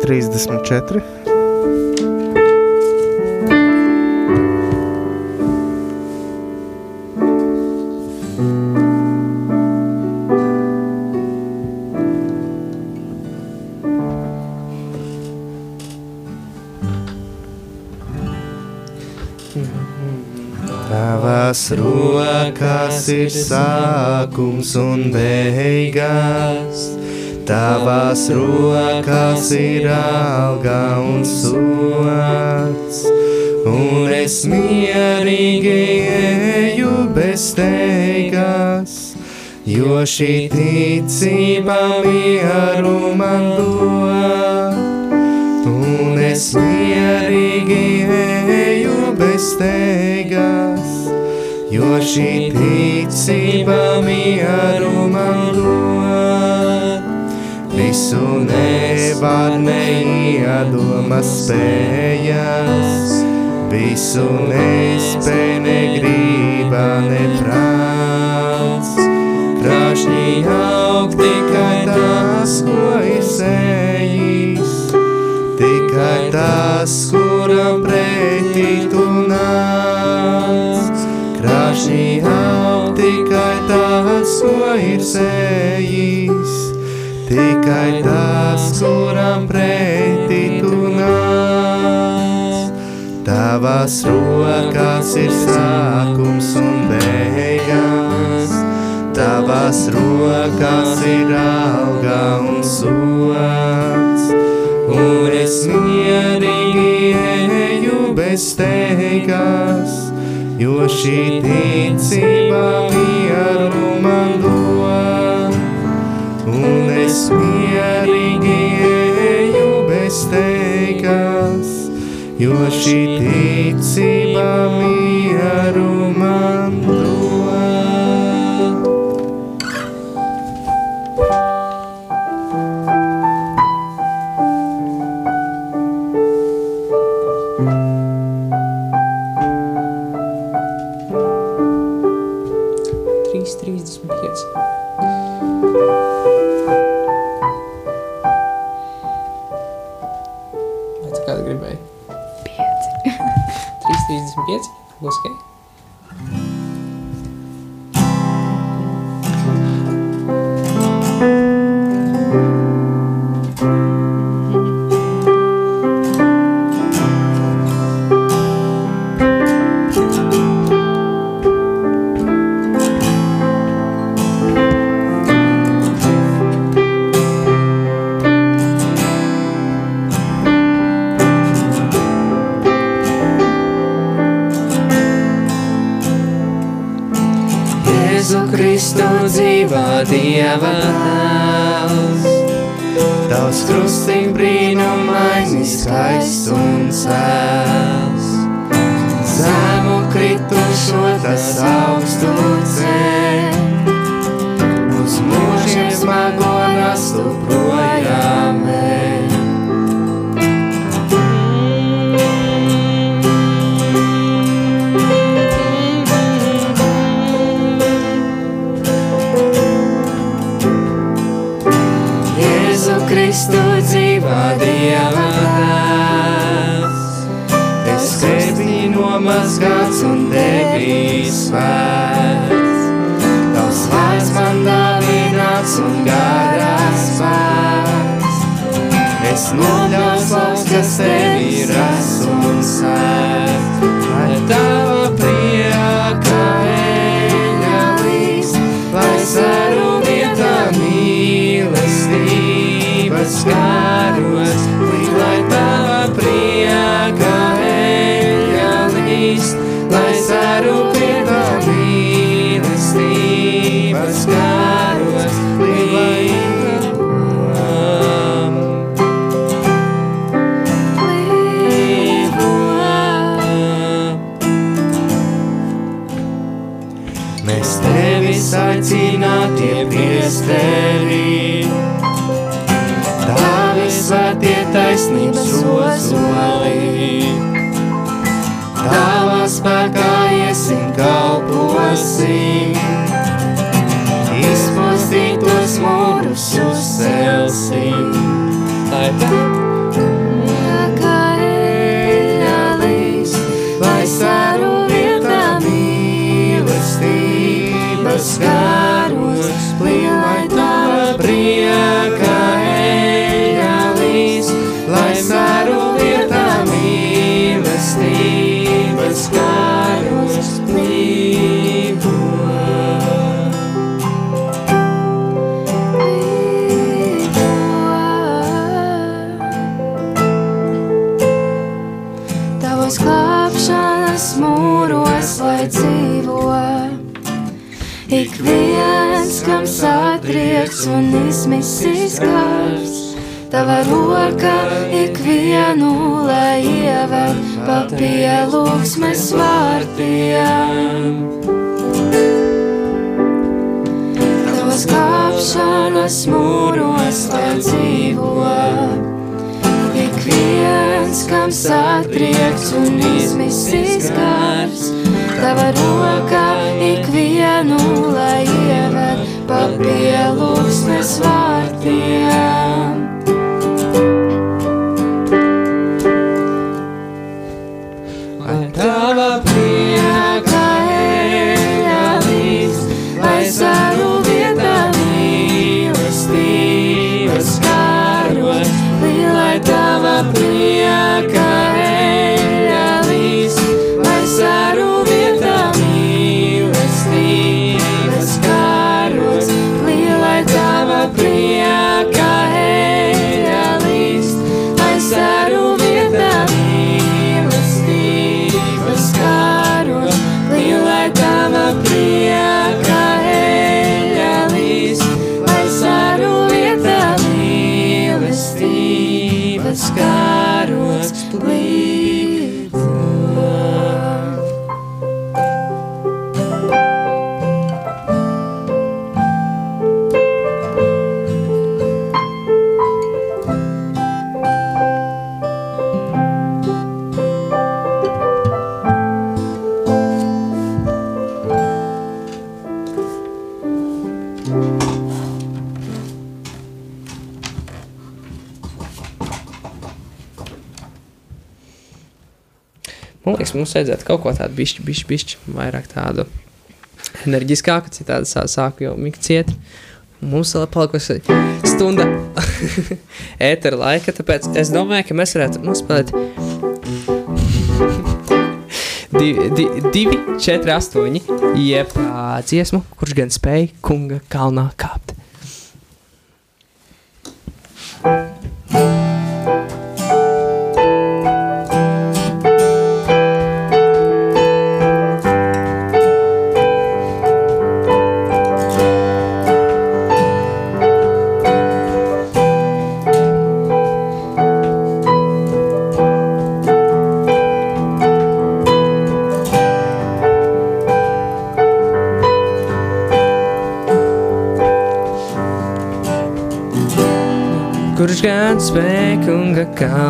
3,34. Tavās rokās ir sākums un beigas. Tavās rokās ir alga un sots, un es mierīgi eju bez teigas, jo šī ticība mieru man dod. Un es mierīgi eju bez teigas, jo šī ticība mieru man dod. Visu nevar neiedomas spējas, visu nespēj negrība neprāts. Krāšņi aug tikai tas, ko ir sējis, tikai tas, kuram pretī tu nāc. Tikai tas, kuram pretī tu nāc. Tavās rokās ir sākums un beigas, tavās rokās ir alga un sots, un es mierīgi eju bez teigas, jo šī ticība mieru es mierīgi eju bez teigas, jo šī ticība mieru un izmisīs gars, tava roka ikvienu, lai ieved pa pielūgsmes vārtiem. Tavos glābšanas mūros, lai dzīvo. Ik viens, kam satrieks un izmisīs gars, tava roka ikvienu, lai ieved pa pielūgsmes vārtiem. Mums vajadzētu kaut ko tādu bišķi, bišķi, bišķi vairāk tādu enerģiskāku, citādi sā, sāku jau mikciet. Mums vēl ir palikusi stunda ētera laika, tāpēc es domāju, ka mēs varētu nospēlēt divi, di, divi četri, astoņi, jeb dziesmu, kurš gan spēja kunga kalnā kāpt. Kunga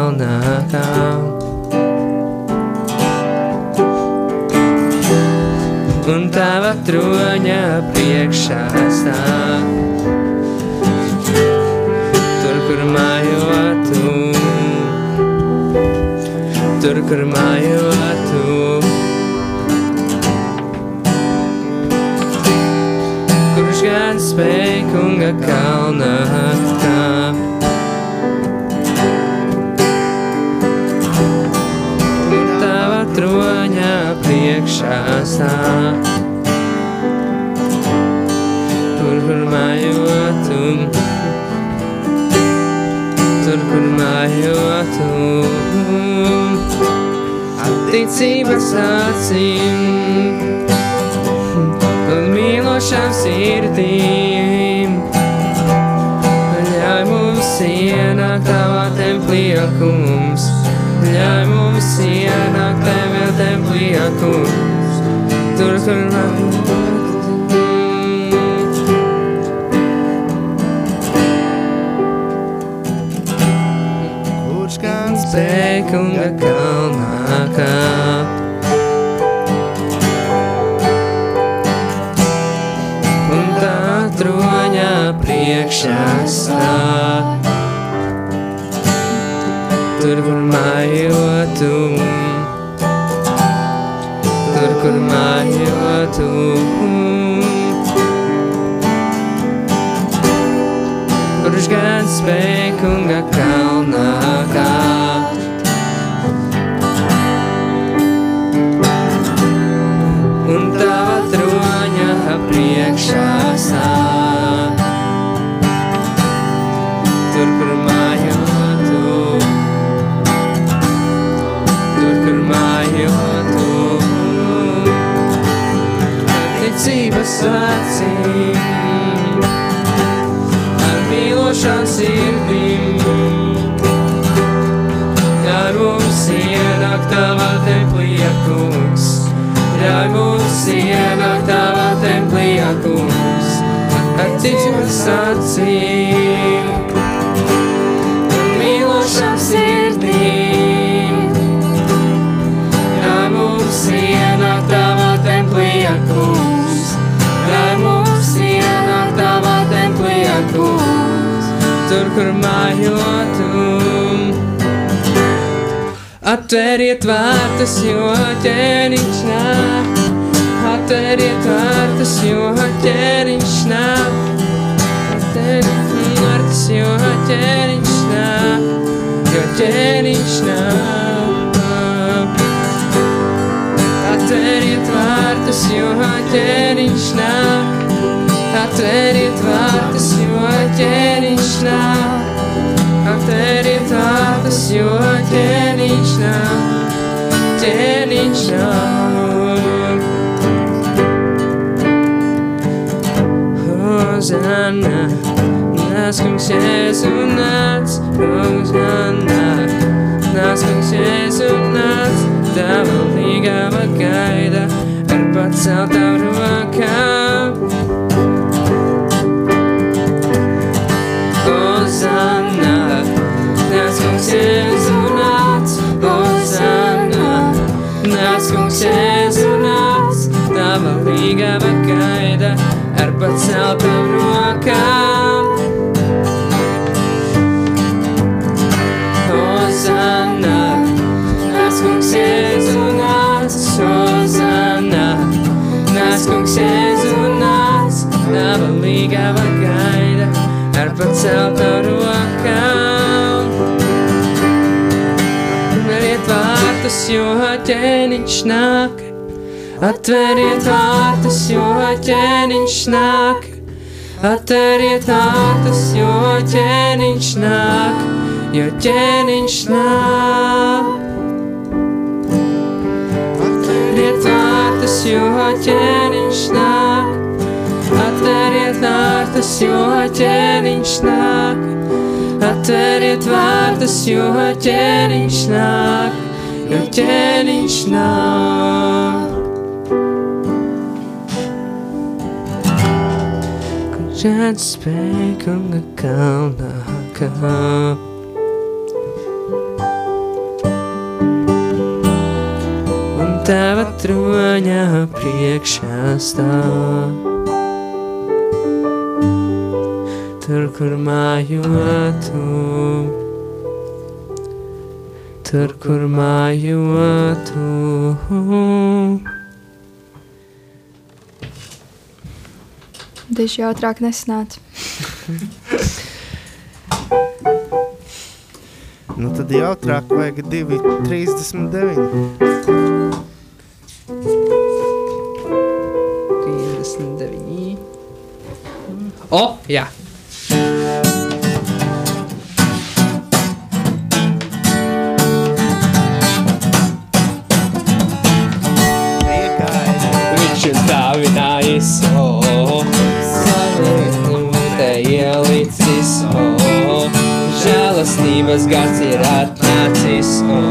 ticības acīm, ar mīlošām sirdīm. Ļauj mums ienākt tavā templī, kungs, ļauj mums ienākt tavā templī, kungs, tur, kur mājotum. Atveriet vārtus, jo ķēniņš nāk. Atveriet vārtus, jo ķēniņš nāk. Atveriet vārtus, jo ķēniņš nāk. Jo ķēniņš nāk. Atveriet vārtus, jo ķēniņš nāk. Atveriet vārtus, jo ķēniņš nāk. Atveriet vārtus, jo ķēniņš nāk, ķēniņš nāk. Hozana, nāc, kungs, Jēzu nāc, Hozana, nāc, kungs, Jēzu nāc, tava līgava gaida ar paceltām rokām. Hozana, nāc, kungs, Jēzu nāc, Hozana, nāc, kungs, Jēzu nāc, tava līgava gaida ar paceltām rokām. Kungs, Jēzu nāc, tava līgava gaida ar paceltām rokām. Atveriet vārtus, jo ķēniņš nāk. Atveriet vārtus, jo ķēniņš nāk. Atveriet vārtus, jo ķēniņš nāk. Jo ķēniņš nāk. Jo ķēniņš nāk. Atveriet vārtus, jo ķēniņš nāk. Atveriet vārtus, jo ķēniņš nāk. Jo ķēniņš nāk. Kurš atspēj kunga kalnā kāp. Tava troņa priekšā stāv. Tur, kur mājotu, tur, kur mājotu. Daži ātrāk nesanāca. Nu, tad jautrāk vajag 2,39. O, jā. Viņš ir dāvinājis, o, savu te ielicis, o, žēlastības gads ir atnācis, o,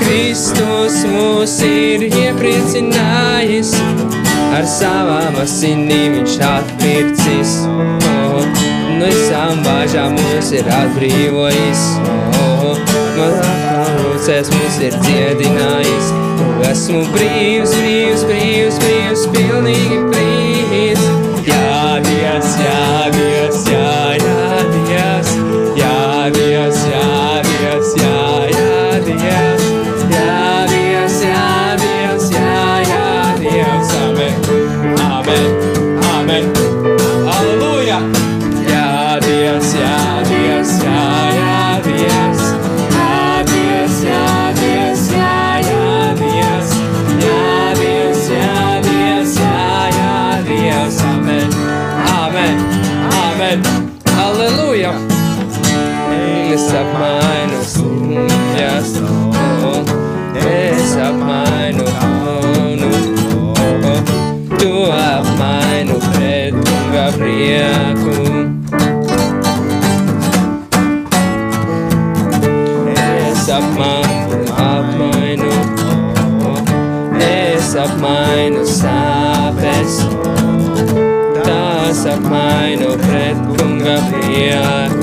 Kristus mūs ir iepriecinājis, ar savām asinīm viņš atpircis, o, no visām bāžām mūs ir atbrīvojis, o, no apkārūcēs mūs ir dziedinājis, esmu brīvs, brīvs, brīvs, brīvs, pilnīgi brīvs. Jā, Dievs, jā, Dievs, kunga prieku. Es apmainu, apmainu, es apmainu sāpes, tās apmainu pret kunga prieku.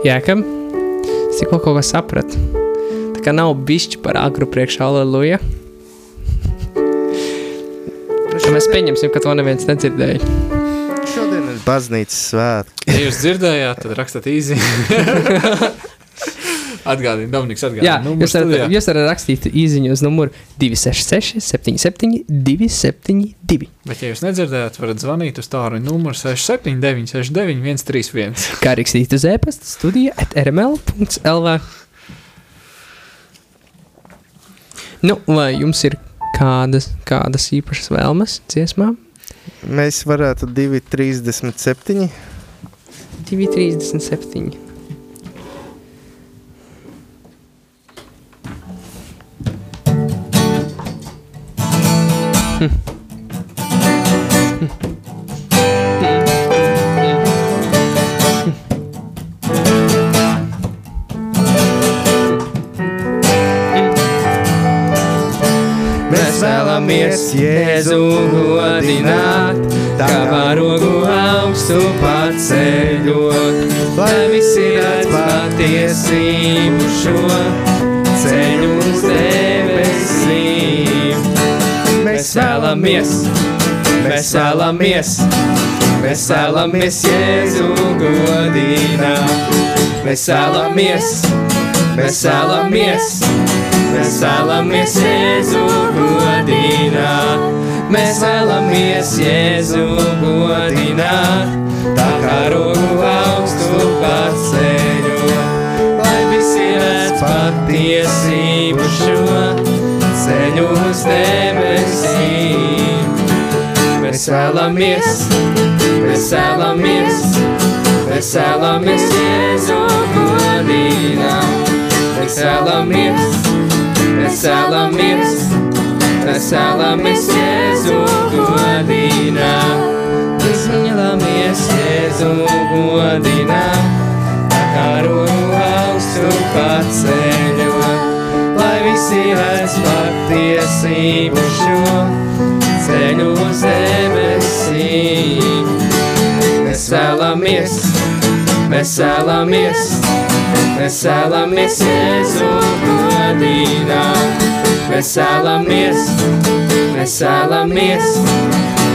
Jēkab, es tikko kaut ko sapratu. Tā kā nav bišķi par agru priekš aleluja. Ka mēs pieņemsim, ka to neviens nedzirdēja. Šodien ir baznīcas svētki. Ja jūs dzirdējāt, tad rakstiet īsi. Atgādini, Dominiks, atgādini. Jā, numuru jūs varat, studijā. jūs varat rakstīt īziņu uz numuru 266 77 272. Bet, ja jūs nedzirdējāt, varat zvanīt uz tālu numuru 679, 69, 131. Kā rakstīt uz e-pasta studija at rml.lv. Nu, vai jums ir kādas, kādas īpašas vēlmes dziesmām? Mēs varētu 2,37. 2,37. Mēs vēlamies Jēzu godināt, kā varogu augstu paceļot, lai visi redz patiesību šo ceļu uz debesīm. Mēs vēlamies, mēs vēlamies, mēs vēlamies Jēzu godināt, mēs vēlamies, mēs vēlamies. Mēs vēlamies Jēzu godināt, mēs vēlamies Jēzu godināt, tā kā rogu augstu paceļot, lai visi redz patiesību šo ceļu uz debesīm. Vēlamies, mēs vēlamies Jēzu. Mēs vēlamies, mēs vēlamies Jēzu godināt. Mēs vēlamies Jēzu godināt, tā kā rogu augstu paceļot, visi redz patiesību šo ceļu uz debesīm. Mēs vēlamies, mēs vēlamies, mēs vēlamies Jēzu godināt. Mēs vēlamies, mēs vēlamies,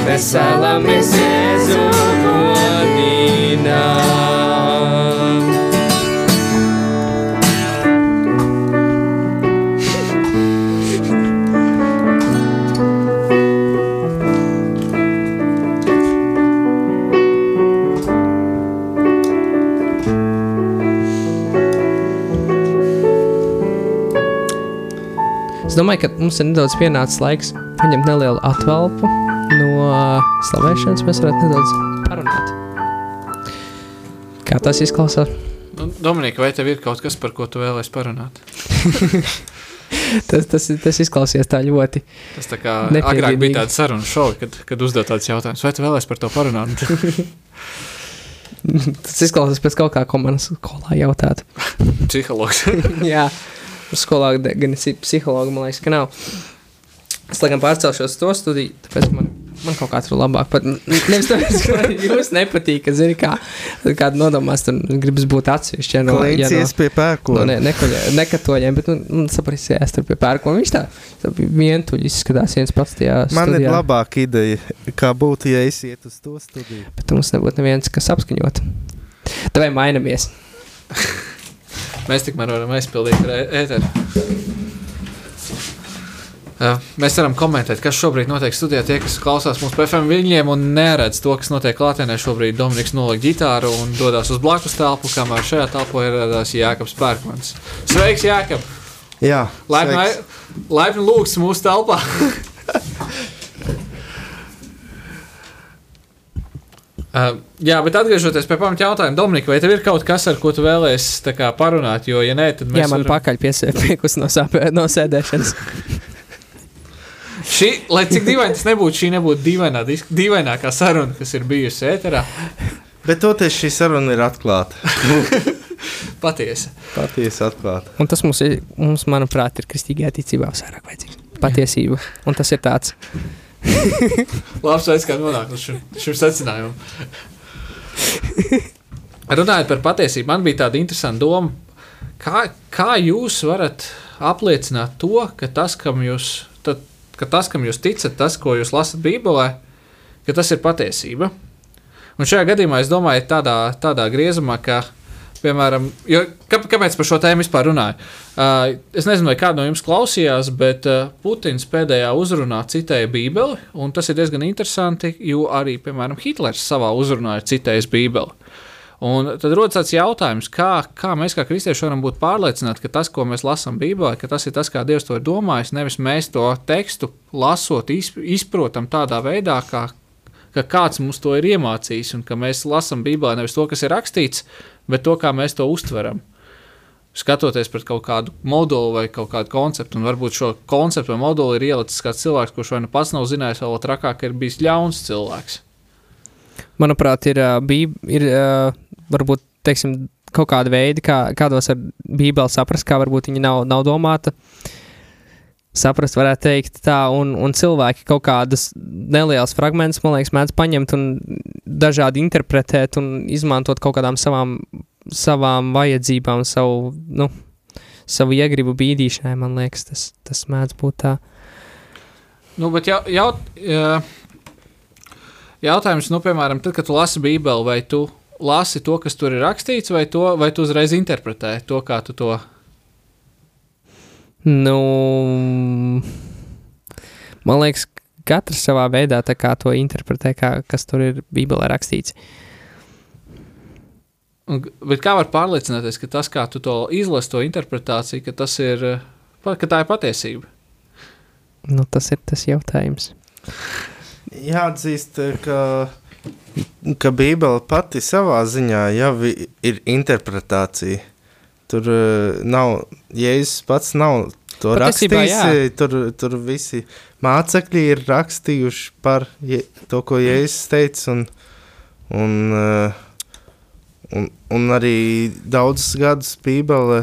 mēs vēlamies Jēzu godināt. Es domāju, ka mums ir nedaudz pienācis laiks paņemt nelielu atvelpu no slavēšanas. Mēs varētu nedaudz parunāt. Kā tas izklausās? Nu, Dominika, vai tev ir kaut kas, par ko tu vēlēsies parunāt? Tas, tas, tas izklausījās tā ļoti. Tas tā kā agrāk bija tāda saruna šovi, kad, kad uzdot tāds jautājums, vai tu vēlēsies par to parunāt? Tas izklausās pēc kaut kā, ko man skolā jautātu. Psihologs. Jā, skolā de- gan es psihologu, man liekas, ka nav. Es laikam pārcelšos to studiju, tāpēc man, man kaut kā tur labāk. Pat, nevis tāpēc, ka jūs nepatīk, ka, zini, kā, kāda nodomās, tur gribas būt atsevišķi. Ja no, ja no, pie no, pērkona. ne, nekoļa, nekatoļiem, bet, nu, saprasi, ja es tur pie pērkona, viņš tā, tā vientuļi izskatās viens pats tajā Man ir studijā. labāka ideja, kā būtu, ja es ietu uz to studiju. Bet mums nebūtu neviens, kas apskaņot. Tad vai mainamies? Mēs tikmēr varam aizpildīt ēteru. Jā, Mēs varam komentēt, kas šobrīd notiek studijā. Tie, kas klausās mūsu PFM viļņiem un neredz to, kas notiek klātienē, šobrīd Dominiks noliek ģitāru un dodas uz blakus telpu, kamēr šajā telpā ieradās Jānis Pērkmans. Sveiks, Jākab! Jā, Laipni, laipni lūgts mūsu telpā! Uh, jā, bet atgriežoties pie pamata jautājuma, Dominika, vai tev ir kaut kas, ar ko tu vēlēsies parunāt? Jo, ja nē, tad mēs Jā, man varam... pakaļ piesēpiekus no, sāpē, no sēdēšanas. Šī, lai cik dīvaini tas nebūtu, šī nebūtu dīvainā, dīvainākā saruna, kas ir bijusi ēterā. Bet toties šī saruna ir atklāta. Patiesa. Patiesi atklāta. Un tas mums, ir, mums manuprāt, ir kristīgajā ticībā vairāk vajadzīgs. Patiesība. Un tas ir tāds. Labs veids, kā nonākt līdz šim, šim secinājumam. Runājot par patiesību, man bija tāda interesanta doma. Kā, kā jūs varat apliecināt to, ka tas, kam jūs, tad, ka tas, kam jūs ticat, tas, ko jūs lasat Bībelē, ka tas ir patiesība? Un šajā gadījumā es domāju, tādā, tādā griezumā, ka, piemēram, jo, kā, kāpēc par šo tēmu vispār runāju? Uh, es nezinu, vai kāds no jums klausījās, bet uh, Putins pēdējā uzrunā citēja Bībeli, tas ir diezgan interesanti, jo arī, piemēram, Hitlers savā uzrunā ir citējis Bībeli. Un tad rodas tāds jautājums, kā, kā mēs kā kristieši varam būt pārliecināti, ka tas, ko mēs lasām Bībelē, ka tas ir tas, kā Dievs to ir domājis, nevis mēs to tekstu lasot, izp- izprotam tādā veidā, kā ka kāds mums to ir iemācījis, un ka mēs lasām Bībelē nevis to, kas ir rakstīts, bet to, kā mēs to uztveram. Skatoties pret kaut kādu modulu vai kaut kādu konceptu, un varbūt šo konceptu vai modulu ir ielicis kāds cilvēks, kurš vai nu pats nav zinājis, vai trakāk ir bijis ļauns cilvēks. Manuprāt, ir, ir varbūt teiksim, kaut kāda veida, kā, kādos ar Bībeli saprast, kā varbūt viņa nav, nav domāta. Saprast, varētu teikt, tā, un, un cilvēki kaut kādas nelielas fragmentus, man liekas, mēdz paņemt un dažādi interpretēt un izmantot kaut kādām savām, savām vajadzībām, savu, nu, savu iegribu bīdīšanai, man liekas, tas, tas mēdz būt tā. Nu, bet jau, jau, jautājums, nu, piemēram, tad, kad tu lasi Bībeli, vai tu lasi to, kas tur ir rakstīts, vai, to, vai tu uzreiz interpretē to, kā tu to. Nu, man liekas, katrs savā veidā to interpretē, kā, kas tur ir Bībelē rakstīts. Un, bet kā var pārliecināties, ka tas, kā tu to izlasi, to interpretāciju, ka, tas ir, ka tā ir patiesība? Nu, tas ir tas jautājums. Jāatzīst, ka ka Bībele pati savā ziņā jau ir interpretācija. Tur uh, nav, Jēzus pats nav to Patiesībā, rakstījis. Tur, tur visi mācekļi ir rakstījuši par je, to, ko Jēzus teica. Un, un, uh, un, un arī daudzus gadus Bībele.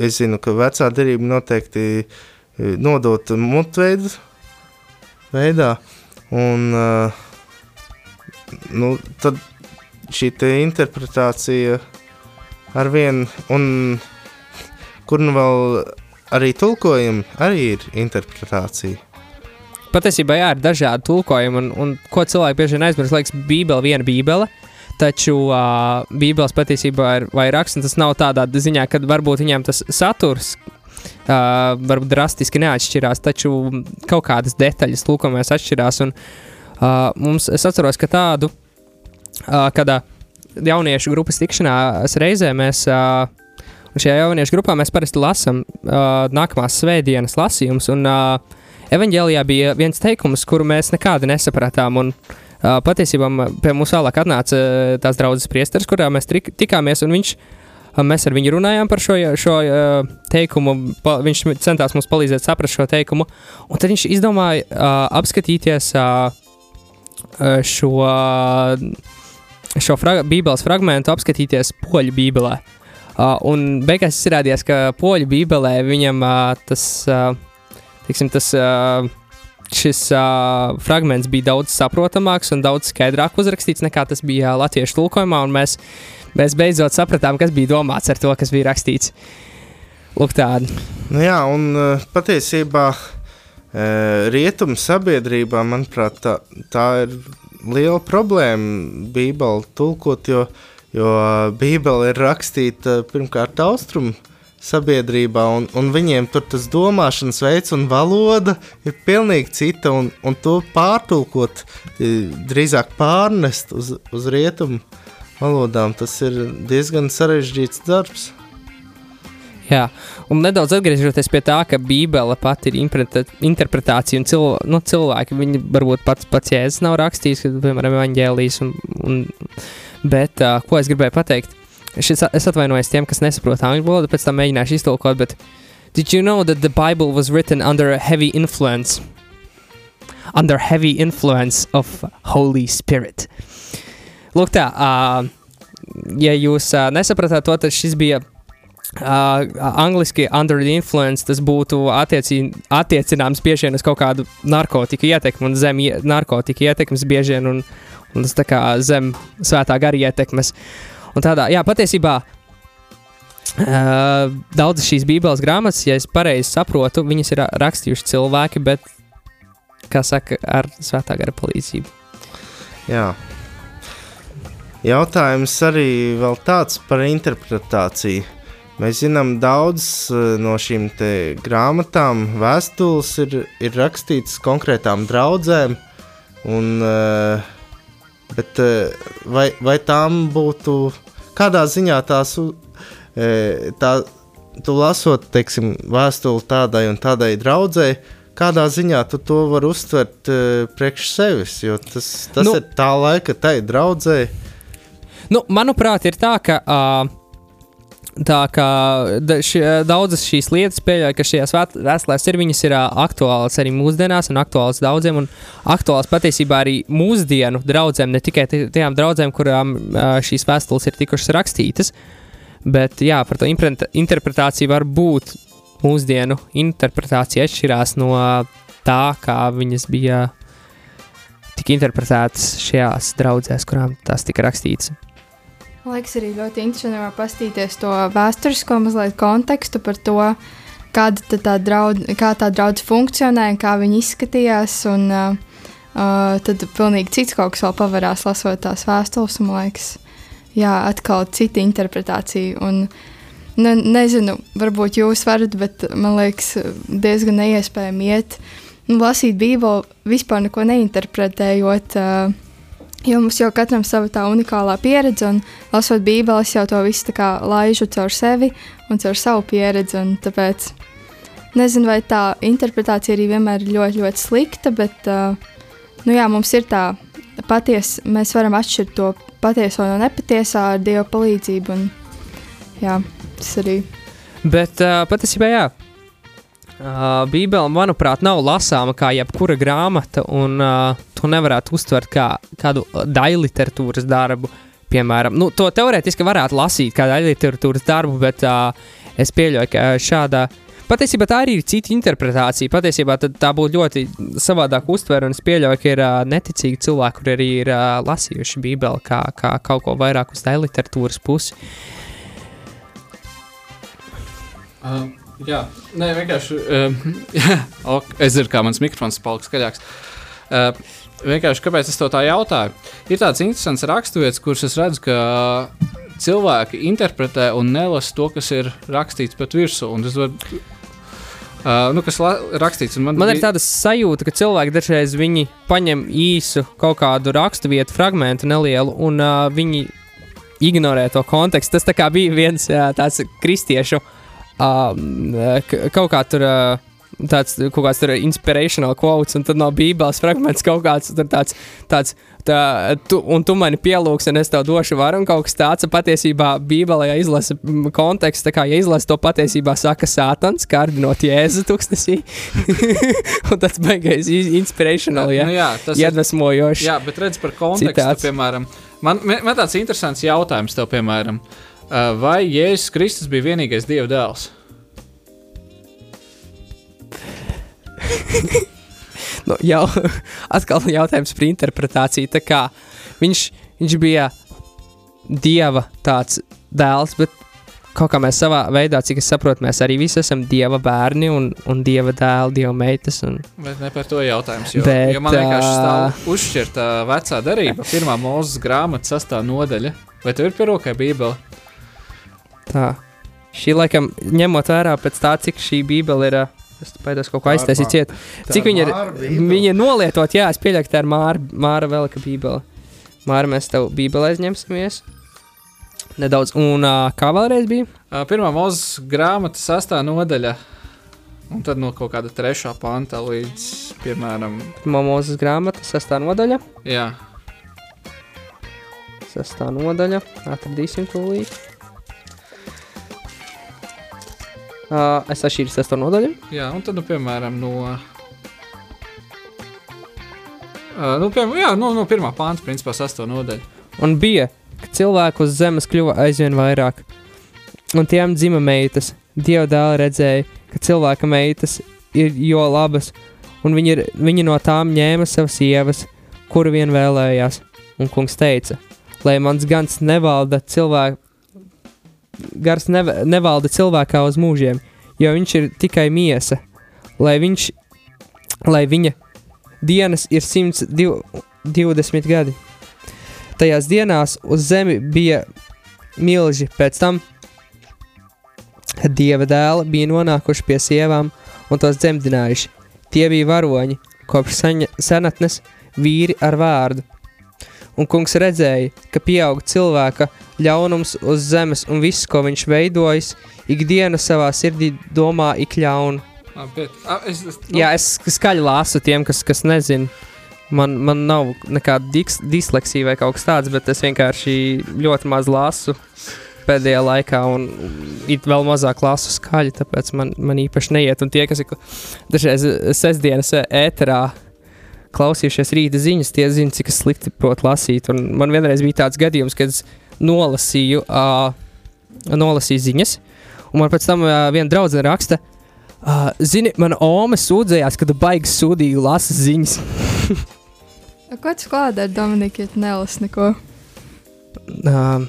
Es zinu, ka vecā derība noteikti nodota mutveidu veidā. Un, nu, tad šī interpretācija ar vienu, un kur nu vēl arī tulkojumi, arī ir interpretācija. Patiesībā jā, ir dažādi tulkojumi, un, un ko cilvēki bieži vien aizmirst, liekas, Bībele viena Bībele. Taču uh, Bībeles patiesībā ir vai raksts, tas nav tādā ziņā, ka varbūt viņiem tas saturs Uh, varbūt drastiski neatšķirās, taču kaut kādas detaļas lūkumēs atšķirās. Un, uh, mums, es atceros, ka tādu, kad jauniešu grupas tikšanās reizē mēs. Šajā jauniešu grupā mēs parasti lasām uh, nākamās svētdienas lasījumus, un uh, evanģēlijā bija viens teikums, kuru mēs nekādi nesapratām. Un, uh, patiesībā pie mums vēlāk atnāca tās draudzes priesteris, kurā mēs tikāmies, un viņš uh, Mēs ar viņu runājām par šo, šo uh, teikumu. Pa, viņš centās mums palīdzēt saprast šo teikumu. Un tad viņš izdomāja uh, apskatīties uh, šo, šo frag Bībeles fragment, apskatīties poļu Bībelē. Uh, un beigās izrādījās, ka poļu Bībelē viņam uh, tas, uh, tiksim, tas uh, šis uh, fragments bija daudz saprotamāks un daudz skaidrāk uzrakstīts nekā tas bija latviešu tulkojumā. Mēs mēs beidzot sapratām, kas bija domāts ar to, kas bija rakstīts. Lūk, tāda. Nu jā, un uh, patiesībā uh, rietumu sabiedrībā, manuprāt, tā, tā ir liela problēma Bībeli tulkot, jo, jo Bībele ir rakstīta pirmkārt austrumu sabiedrībā, un, un viņiem tur tas domāšanas veids un valoda ir pilnīgi cita, un, un to pārtulkot, drīzāk pārnest uz, uz rietumu valodām, tas ir diezgan sarežģīts darbs. Jā, un nedaudz atgriežoties pie tā, ka Bībele pati ir interpretācija, un cilv nu, cilvēki, viņi varbūt pats, pats jēzus nav rakstījis, piemēram, evaņģēlijas, un, un, bet uh, ko es gribēju pateikt? Šis, es atvainojos tiem, kas nesaprot angļu valodu, pēc tam mēģināšu iztulkot, bet did you know that the Bible was written under a heavy influence? Under heavy influence of Holy Spirit. Lūk, tā, uh, ja jūs uh, nesapratāt to, tad šis bija Uh, angliski under the influence tas būtu attieci, attiecināms bieži vien uz kaut kādu narkotiku ietekmi un zem ie, narkotiku ietekmes bieži vien un, un tas tā kā zem svētā gara ietekmes. Un tādā, jā, patiesībā uh, daudzas šīs bībeles grāmatas, ja es pareizi saprotu, viņas ir rakstījuši cilvēki, bet, kā saka, ar svētā gara palīdzību. Jā, Jautājums arī vēl tāds par interpretāciju. Mēs zinām, daudz eh, no šīm grāmatām, vēstules ir, ir rakstītas konkrētām draudzēm. Un, eh, bet eh, vai, vai tām būtu kādā ziņā tās, tā, tu lasot, teiksim, vēstuli tādai un tādai draudzēji, kādā ziņā tu to vari uztvert priekš sevis, jo tas, tas nu, ir tā laika tai draudzēji. Nu, manuprāt, ir tā, ka. Uh, Tā kā ši, daudzas šīs lietas, pieļauju, ka šajās vēstulēs ir, viņas ir aktuālas arī mūsdienās, un aktuālas daudziem, un aktuālas patiesībā arī mūsdienu draugiem, ne tikai ti- tajām draudzēm, kurām šīs vēstules ir tikušas rakstītas. Bet jā, par to interpretāciju var būt mūsdienu interpretācija atšķirās no tā, kā viņas bija tika interpretētas šajās draudzēs, kurām tās tika rakstītas. Liekas, arī ļoti interesanti pastīties to vēsturisko mazliet kontekstu par to, kāda tā draudz, kā tā draudz funkcionē un kā viņi izskatījās. Un, uh, tad pilnīgi cits kaut kas vēl pavarās lasot tās vēstules, un liekas, jā, atkal cita interpretācija. Un, ne, nezinu, varbūt jūs varat, bet man liekas, diezgan neiespējami iet. Nu, lasīt Bībeli vispār neko neinterpretējot. Uh, Jo mums jau katram sava tā unikālā pieredze, un lasot Bībeli, es jau to visu tā kā laižu caur sevi un caur savu pieredzi. Tāpēc nezinu, vai tā interpretācija arī vienmēr ir ļoti, ļoti slikta, bet uh, nu jā, mums ir tā patiesa, mēs varam atšķirt to patieso no nepatiesā ar Dieva palīdzību. Un, jā, tas arī Bet uh, patiesībā, jā, uh, Bībele, manuprāt, nav lasāma kā jebkura grāmata, un uh, to nevarētu uztvert kā kādu daļu literatūras darbu. Piemēram, nu, to teorētiski varētu lasīt kā daļu literatūras darbu, bet uh, es pieļauju, ka šāda. Patiesībā tā arī ir cita interpretācija. Patiesībā tā būtu ļoti savādāk uztvere, un es pieļauju, ka ir uh, neticīgi cilvēki, kur arī ir uh, lasījuši Bībeli kā, kā kaut ko vairāk uz daļu literatūras pusi. Uh, jā, nē, vienkārši. Uh, ok, es zinu, kā mans mikrofons paliks skaļāks. Uh, vienkārši kāpēc es to tā jautāju? Ir tāds interesants raksturvietas, kuras es redzu, ka cilvēki interpretē un nelasa to, kas ir rakstīts pat virsū. Uh, nu, kas rakstīts. un Man, Man ir tāda sajūta, ka cilvēki dažreiz viņi paņem īsu kaut kādu raksturvietu fragment, nelielu, un uh, viņi ignorē to kontekstu. Tas bija viens uh, tāds kristiešu uh, kaut kā tur. Tāds kaut kāds tur inspirational quotes, un tad no Bībeles fragments kaut kāds tāds, tāds tā, tu, un tu mani pielūgsi, un es tev došu varu, un kaut kas tāds patiesībā Bībelē, ja izlasa kontekstu, tā kā ja izlasa to patiesībā saka Sātans, kārdinot Jēzu tuksnesī, un tas beigais inspirational, ja, nu, jā, tas iedvesmojoši. Jā, bet redz par kontekstu, Citāts. piemēram. Man, man man tāds interesants jautājums tev, piemēram. Uh, vai Jēzus Kristus bija vienīgais Dieva dēls? Nu, jau atkal jautājums par interpretāciju. Tā kā viņš, viņš bija dieva tāds dēls, bet kaut kā mēs savā veidā, cik es saprotu, mēs arī visi esam dieva bērni un, un dieva dēli, dieva meitas. Un, Bet ne par to jautājums. Jo, Bet, jo man vienkārši stāv uzšķirta vecā darība, pirmā mūzes grāmata, sastā nodaļa. Vai tev ir pie rokai Bībele? Tā. Šī laikam, ņemot vērā pēc tā, cik šī bībele ir. ā, Es paidos kaut ko aiztaisīt ciet. Cik viņa ir, viņa ir nolietot, jā, es pieļauju, ka tā ir Māra, Māra Velika bībele. Māra, mēs tev bībelē aizņemsimies. Nedaudz, un kā vēlreiz bija? Pirmā mūzes grāmata, sastā nodaļa. Un tad no kaut kāda trešā panta līdz, piemēram, Mūzes grāmata, sestā nodaļa. jā, Sestā nodaļa, atradīsim to līdzi. Uh, es atšķīru sesto nodaļu. jā, un tad, nu, piemēram, no. Uh, nu, piemēram, jā, no, no pirmā panta, principā, sastā nodaļa. Un bija, ka cilvēku uz zemes kļuva aizvien vairāk, un tiem dzima meitas. Dieva dēls redzēja, ka cilvēka meitas ir jo labas, un viņi, ir, viņi no tām ņēma savas sievas, kuru vien vēlējās. Un kungs teica, lai mans gans nevalda cilvēku. Gars neve, nevalda cilvēkā uz mūžiem, jo viņš ir tikai miesa, lai, viņš, lai viņa dienas ir 120 gadi. Tajās dienās uz zemi bija milži. Pēc tam dieva dēli bija nonākuši pie sievām un tos dzemdinājuši. Tie bija varoņi, kopš senatnes vīri ar vārdu. Un kungs redzēja, ka pieaug cilvēka ļaunums uz zemes, un viss, ko viņš veidojis, ikdienu savā sirdī domā ik ļaunu. Labi, bet, a, es, es, Nu. Jā, es skaļi lasu tiem, kas, kas nezina. Man, man nav nekāda diks, disleksija vai kaut kas tāds, bet es vienkārši ļoti maz lasu pēdējā laikā, un it vēl mazāk lasu skaļi, tāpēc man, man īpaši neiet. Un tie, kas ir dažreiz sestdienas ēterā klausījušies rīta ziņas, tie zina, cik slikti protu lasīt. Un man vienreiz bija tāds gadījums, kad es nolasīju, uh, nolasīju ziņas, un man pēc tam uh, viena draudzene raksta, Uh, zini, mana oma sūdzējās, ka tu baigi sūdīgi lasi ziņas. Ko tu skolā dari, Dominika, ja tu nelasi neko? uh,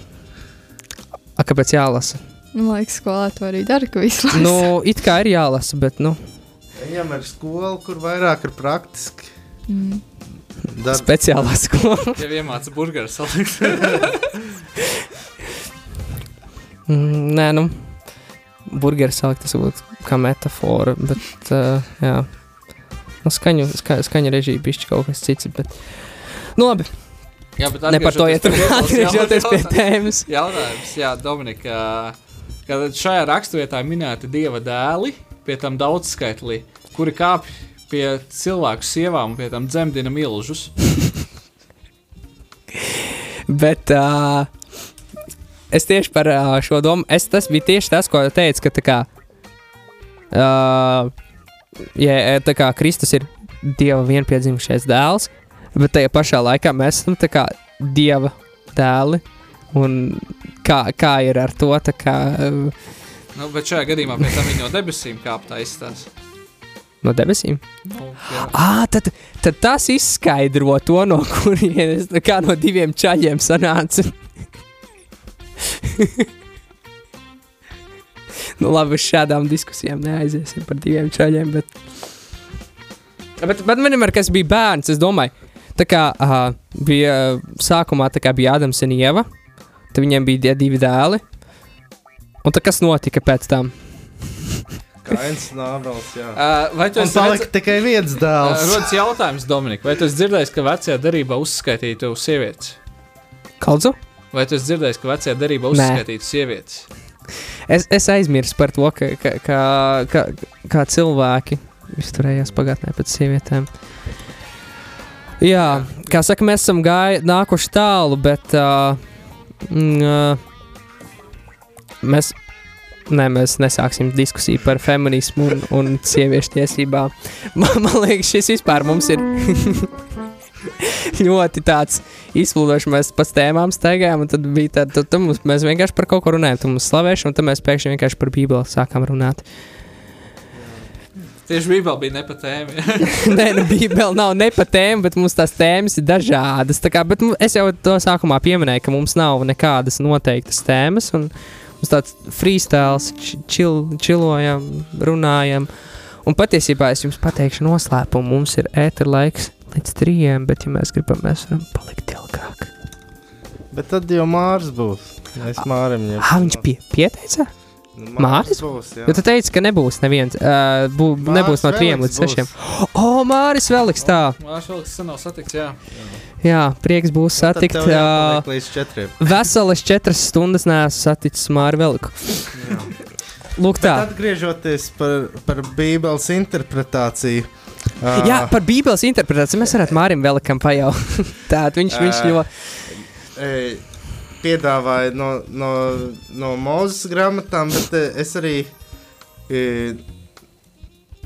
a, kāpēc jālasa? Nu, Man liekas, skolā to arī dara, ka visu laiku. nu, it kā ir jālasa, bet, nu, Viņam ir skola, kur vairāk ir praktiski. Mm. Darb, speciālā skola. jau iemācīju burgeru salikt. mm, nē, nu, burgeris salikt, tas būtu kā metafora, bet, uh, jā. Nu, skaņu, ska, skaņu režija bišķi kaut kas cits, bet, nu, labi, Jā, bet ne par to iet atgriežoties pie tēmas. Jautājums, jā, Dominika, kad šajā raksturvietā minēti dieva dēli, pie tam daudzskaitlī, kuri kāpj pie cilvēku sievām un pie tam dzemdina milžus. Bet uh, es tieši par uh, šo domu, es, tas bija tieši tas, ko teicu, ka tā kā, uh, ja, tā kā Kristus ir Dieva vienpiedzimušais dēls, bet tajā pašā laikā mēs esam kā Dieva dēli. Un kā, kā ir ar to? tā Kā, uh, Nu, bet šajā gadījumā pie tam viņi no debesīm kāpj aizstās. No debesīm. Nu. Ah, tad, tad tas izskaidro to, no kurienes tā kā no diviem čaļiem sanāca. nu, labi, uz šādām diskusijām neaiziesim par diviem čaļiem. Bet, bet, bet man vienmēr, kas bija bērns, es domāju, tā kā uh, bija sākumā tā kā bija Ādams un Ieva, tad viņiem bija divi dēli. Un tad kas notika pēc tam? Kains nāvels, jā. Uh, vai esi palika tikai viens Uh, dēls. Rodas jautājums, Dominika, vai tu esi dzirdējis, ka vecajā darbā uzskaitītu sievietes? Kaldzu? Vai tu esi dzirdējis, ka vecajā darbā uzskaitītu sievietes? Es, es aizmirsu par to, ka, ka, ka, ka, kā cilvēki izturējās pagātnē pēc sievietēm. Jā, kā saka, mēs esam gāju, nākuši tālu, bet uh, mm, uh, mēs, ne, mēs nesāksim diskusiju par feminismu un, un sieviešu tiesībām. Man, man liekas, šis vispār mums ir ļoti tāds izplūdošs. Mēs pa tēmām staigājām, un tad bija tāda, tad, tad mums, mēs vienkārši par kaut ko runājām, tad mums slavēšana, un tad mēs pēkšņi vienkārši par Bībeli sākām runāt. Tieši Bībelē bija ne pa tēmu. Nē, nu, Bībeli nav ne pa tēmu, bet mums tās tēmas ir dažādas. Tā Kā, bet mu- es jau to sākumā pieminēju, ka mums nav nekādas noteiktas tēmas. un Mums tāds freestyles, či- čil, čilojam, runājam. Un patiesībā es jums pateikšu noslēpumu. Mums ir ēter laiks līdz trijiem, bet, ja mēs gribam, mēs varam palikt ilgāk. Bet tad jau Mārs būs. Es Mārim ņemšu. Ah, viņš pie, pieteica? Nu, Māris? būs, jā. Jo tu teici, ka nebūs neviens. Uh, bū, Māris nebūs no 3 Veliks līdz būs. 6. O, oh, Māris Veliks, tā. Vēl kas sen nav satikts, jā. Jā, prieks būs Tad satikt. Uh, jāpaliek līdz četriem. veselas četras stundas neesmu saticis Māru Veliku. Lūk, tā. Bet atgriežoties par, par Bībeles interpretāciju. ā, Jā, par Bībeles interpretāciju mēs varētu Mārim Velikam pajautāt. Tātad viņš, viņš Ā. ļoti. piedāvāja no, no, no mūzes grāmatām, bet es arī e,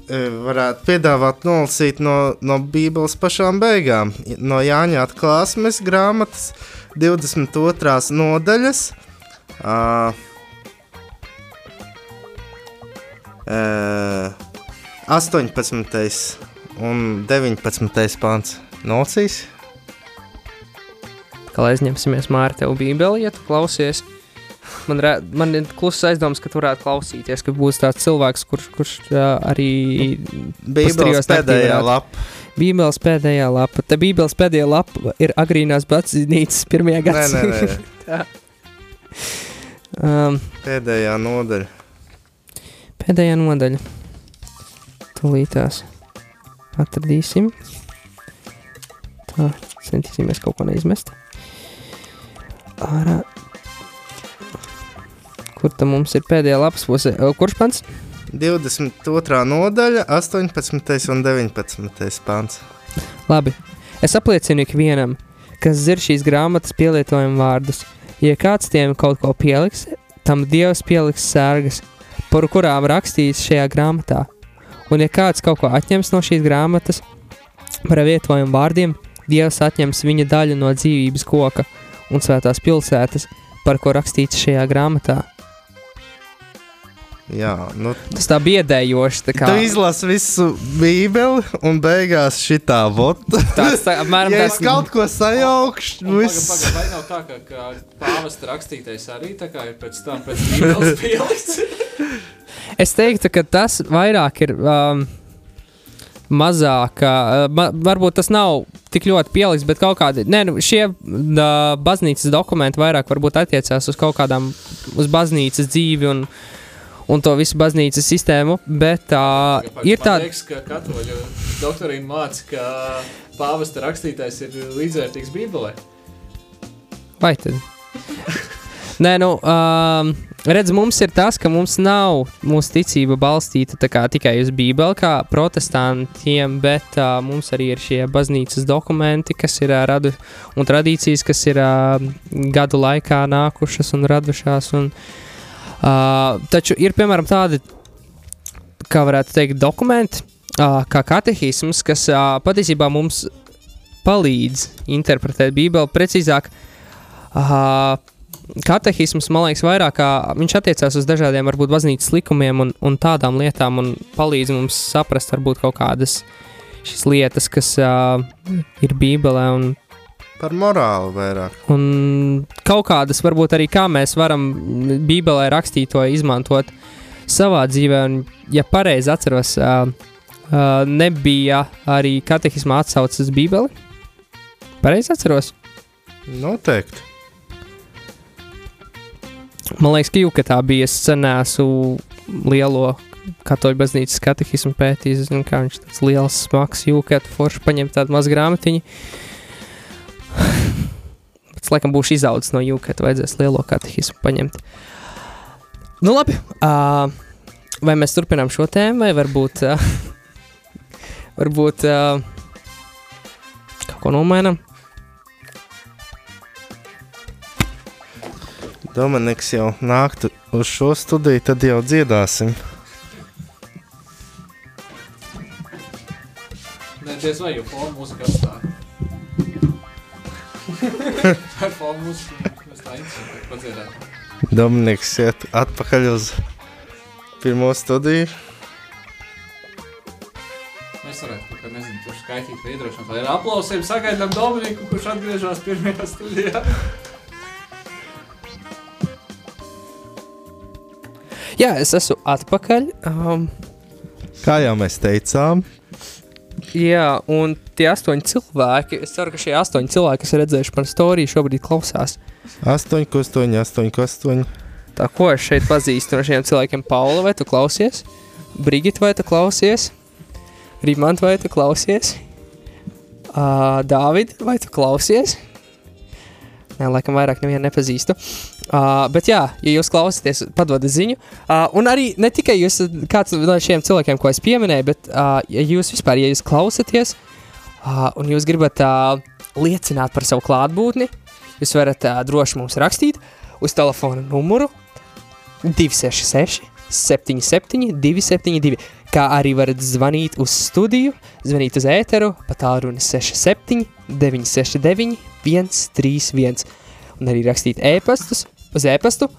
varētu piedāvāt nolasīt no, no Bībeles pašām beigām. No Jāņa atklāsmes grāmatas 22. nodaļas. Uh, uh, 18. un 19. pāns nocīs. Kā aizņemsimies Māri tev Bībeli, ja tu klausies. Man, re, man ir kluss aizdoms, ka tu varētu klausīties, ka būs tāds cilvēks, kurš, kurš uh, arī Bībeles pēdējā lapā. Bībeles pēdējā lapa. Tā Bībeles pēdējā lapa ir agrīnās baznīcas pirmajā gadsimtā. um, Pēdējā nodaļa. pēdējā nodaļa. Tūlītās atradīsim. Tā, centīsimies kaut ko neizmest. Ārā. Kur tam mums ir pēdējā lapas pusē? O, Kurš pants? 22. nodaļa, 18. un 19. pāns. Labi. Es apliecinu ikvienam, kas zir šīs grāmatas pielietojumu vārdus. Ja kāds tiem kaut ko pieliks, tam Dievs pieliks sērgas, par kurām rakstīts šajā grāmatā. Un ja kāds kaut ko atņems no šīs grāmatas par vietojumu vārdiem, Dievs atņems viņa daļu no dzīvības koka un svētās pilsētas, par ko rakstīts šajā grāmatā. Jā, nu, Tas tā biedējoši. Tā kā, tu izlasi visu Bībeli un beigās šitā vota. tāds, tā, apmēram Ja tāds, es kaut ko sajaukšu, Un viss. Paga, paga, vai nav tā, ka, ka pāvesta rakstītais arī tā kā ir pēc tam pēc Bībeles pielikts? Es teiktu, ka tas vairāk ir um, mazāk, uh, ma, varbūt tas nav tik ļoti pielikts, bet kaut kādi nē, nu, šie uh, baznīcas dokumenti vairāk varbūt attiecās uz kaut kādām, uz baznīcas dzīvi un, un to visu baznīcas sistēmu, bet uh, ir Man tāda. liekas, ka katoļu doktorīna māca, ka pāvesta rakstītais ir līdzvērtīgs Bībelē. Vai tad? Nē, nu, um, redz, mums ir tas, ka mums nav mūsu ticība balstīta kā tikai uz Bībeli, kā protestantiem, bet uh, mums arī ir šie baznīcas dokumenti, kas ir uh, radu un tradīcijas, kas ir uh, gadu laikā nākušas un radušās. Un, uh, taču ir piemēram tādi, kā varētu teikt, dokumenti, uh, kā katehisms, kas uh, patiesībā mums palīdz interpretēt Bībeli precīzāk. Uh, katehisms, man liekas, vairāk viņš attiecās uz dažādiem, varbūt, baznīcas likumiem un, un tādām lietām, un palīdz mums saprast, varbūt, kaut kādas šīs lietas, kas uh, ir Bībelē, un, Par morāli vairāk. un kaut kādas, varbūt, arī kā mēs varam Bībelē rakstīt to izmantot savā dzīvē, un, ja pareizi atceros, uh, uh, nebija arī katehismā atsaucis uz Bībeli. Pareizi atceros. Noteikti. Man liekas, ka jūka tā bija. Senēsu lielo katoļu baznīcas katehismu pētījis. Zinu, kā viņš tāds liels, smags jūka, tu forši paņem tādu mazu grāmatiņu. Pēc laikam būšu izaudzis no jūka, tad vajadzēs lielo katehismu paņemt. Nu labi, uh, vai mēs turpinām šo tēmu, vai varbūt, uh, varbūt uh, kaut ko nomainām? Dominiks jau nāktu uz šo studiju, tad jau dziedāsim. Nē, diez vai jau fonu mūzika mūziku mēs tā interesanti padziedāt. Dominiks iet atpakaļ uz pirmo studiju. Mēs varētu kaut kā, nezinu, tur skaitīt vai iedrošināt. Vai ar aplausiem sagaidām Dominiku, kurš atgriežas pirmajā studijā? Jā, es esmu atpakaļ. Um, Kā jau mēs teicām, Jā, un tie astoņi cilvēki, es ceru, ka šie astoņi cilvēki, kas ir redzējuši par storiju, šobrīd klausās. 8, 8, 8, 8. Tā ko es šeit pazīstu no šiem cilvēkiem? Paula, vai tu klausies? Brigita, vai tu klausies? Rimant, vai tu klausies? Uh, Dāvid, vai tu klausies? Nē, laikam vairāk nevienu nepazīstu. Uh, bet jā, ja jūs klausāties, padodat ziņu. Uh, un arī ne tikai jūs, kāds no šiem cilvēkiem, ko es pieminēju, bet uh, ja jūs vispār, ja jūs klausāties uh, un jūs gribat uh, liecināt par savu klātbūtni, jūs varat uh, droši mums rakstīt uz telefona numuru 266 77 272, kā arī varat zvanīt uz studiju, zvanīt uz ēteru pa tālruni 67 969 131 un arī rakstīt e-pastus uz e-pastu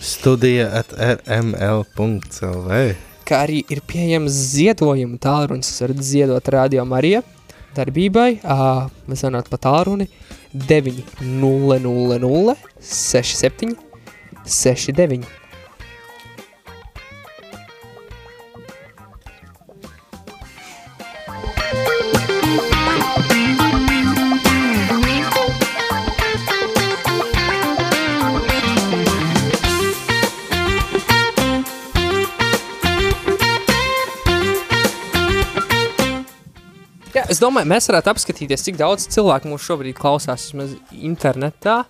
Studija at rml.clv. kā arī ir pieejams ziedojumu tālrunis. Jūs varat ziedot radio Marija darbībai, uh, zvanot pa tālruni 900 67 69. Jā, es domāju, mēs varētu apskatīties, cik daudz cilvēku mūs šobrīd klausās vismaz internetā.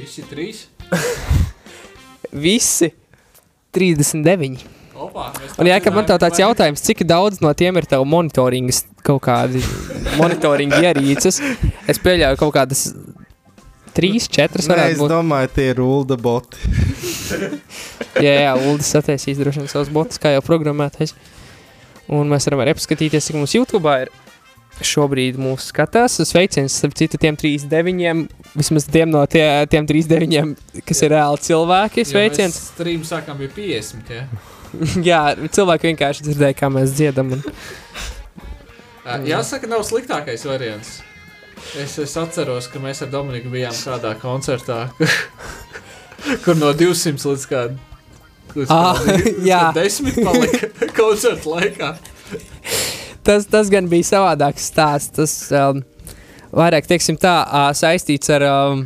Visi trīs. Visi 39. Opa, mēs Un, jā, kad man tev tāds jautājums, cik daudz no tiem ir tev monitoringas kaut kādi monitoringa ierīces, es pieļauju kaut kādas trīs, četras Nē, es varētu būt. domāju, tie ir ULDA boti. Jā, jā, Uldis sataisīs droši vien savus botus, kā jau programmētais. Un mēs varam arī apskatīties, cik mums YouTube ir. Šobrīd mūsu skatās, sveiciens citu tiem 39, vismaz tiem no tie, tiem 39, kas ir reāli cilvēki, sveiciens. Ja Stream sākām bija 50. Ja? Jā, cilvēki vienkārši dzirdēja, kā mēs dziedam. Un... Jāsaka, nav sliktākais variants. Es, es atceros, ka mēs ar Dominiku bijām kādā koncertā, kur no 200 līdz kādam. Ah, jā. Desmit palika koncerta laikā. Tas, tas gan bija savādāks stāsts. Tas um, vairāk teiksim, tā, ā, saistīts ar um,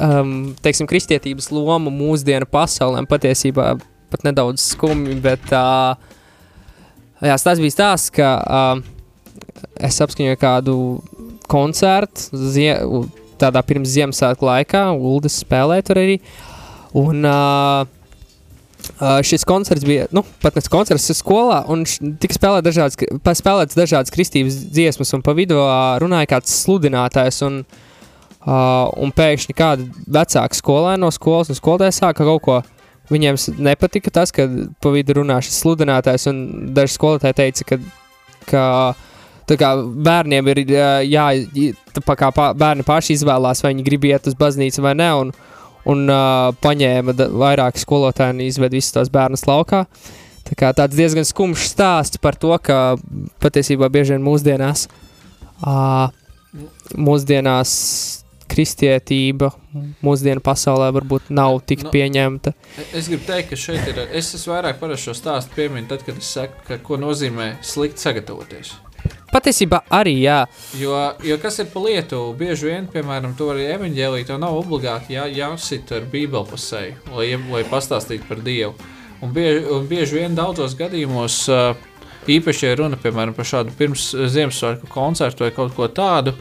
um, teiksim, kristietības lomu mūsdienu pasaulē. Patiesībā pat nedaudz skumji, bet uh, jā, tas bija stāsts, ka uh, es apskaņoju kādu koncertu zie, tādā pirms Ziemassvētku laikā. Uldis spēlēja tur arī. Un, uh, Uh, šis koncerts bija, nu, pat ne koncerts, skolā, un tika spēlēt dažādas, spēlētas dažādas kristības dziesmas, un pa vidu uh, runāja kāds sludinātājs, un, uh, un pēkšņi kāda vecāka skolēna no skolas, un skolotāja sāka kaut ko, viņiem nepatika tas, ka pa vidu runā šis sludinātājs, un daži skolotāji teica, ka, ka kā bērniem ir ā, jā, tā kā bērni paši izvēlās, vai viņi grib iet uz baznīcu vai ne, un, un uh, paņēma vairāki skolotāji un izved visus tos bērnus laukā. Tā kā tāds diezgan skumjš stāsts par to, ka patiesībā bieži vien mūsdienās, uh, mūsdienās kristietība mūsdienu pasaulē varbūt nav tik Nu, pieņemta. Es gribu teikt, ka šeit ir. Es esmu vairāk par šo stāstu pieminu, tad, kad es saku, ka, ko nozīmē slikti sagatavoties. Patiesībā arī, jā, Jo, jo kas ir pa lietu? Bieži vien, piemēram, to arī evanģēlī, to nav obligāti jā, jāsit ar bībeli pusē, lai, lai pastāstītu par Dievu. Un bieži, un bieži vien daudzos gadījumos, īpaši, ja runa piemēram, par šādu pirms Ziemassvētku koncertu vai kaut ko tādu,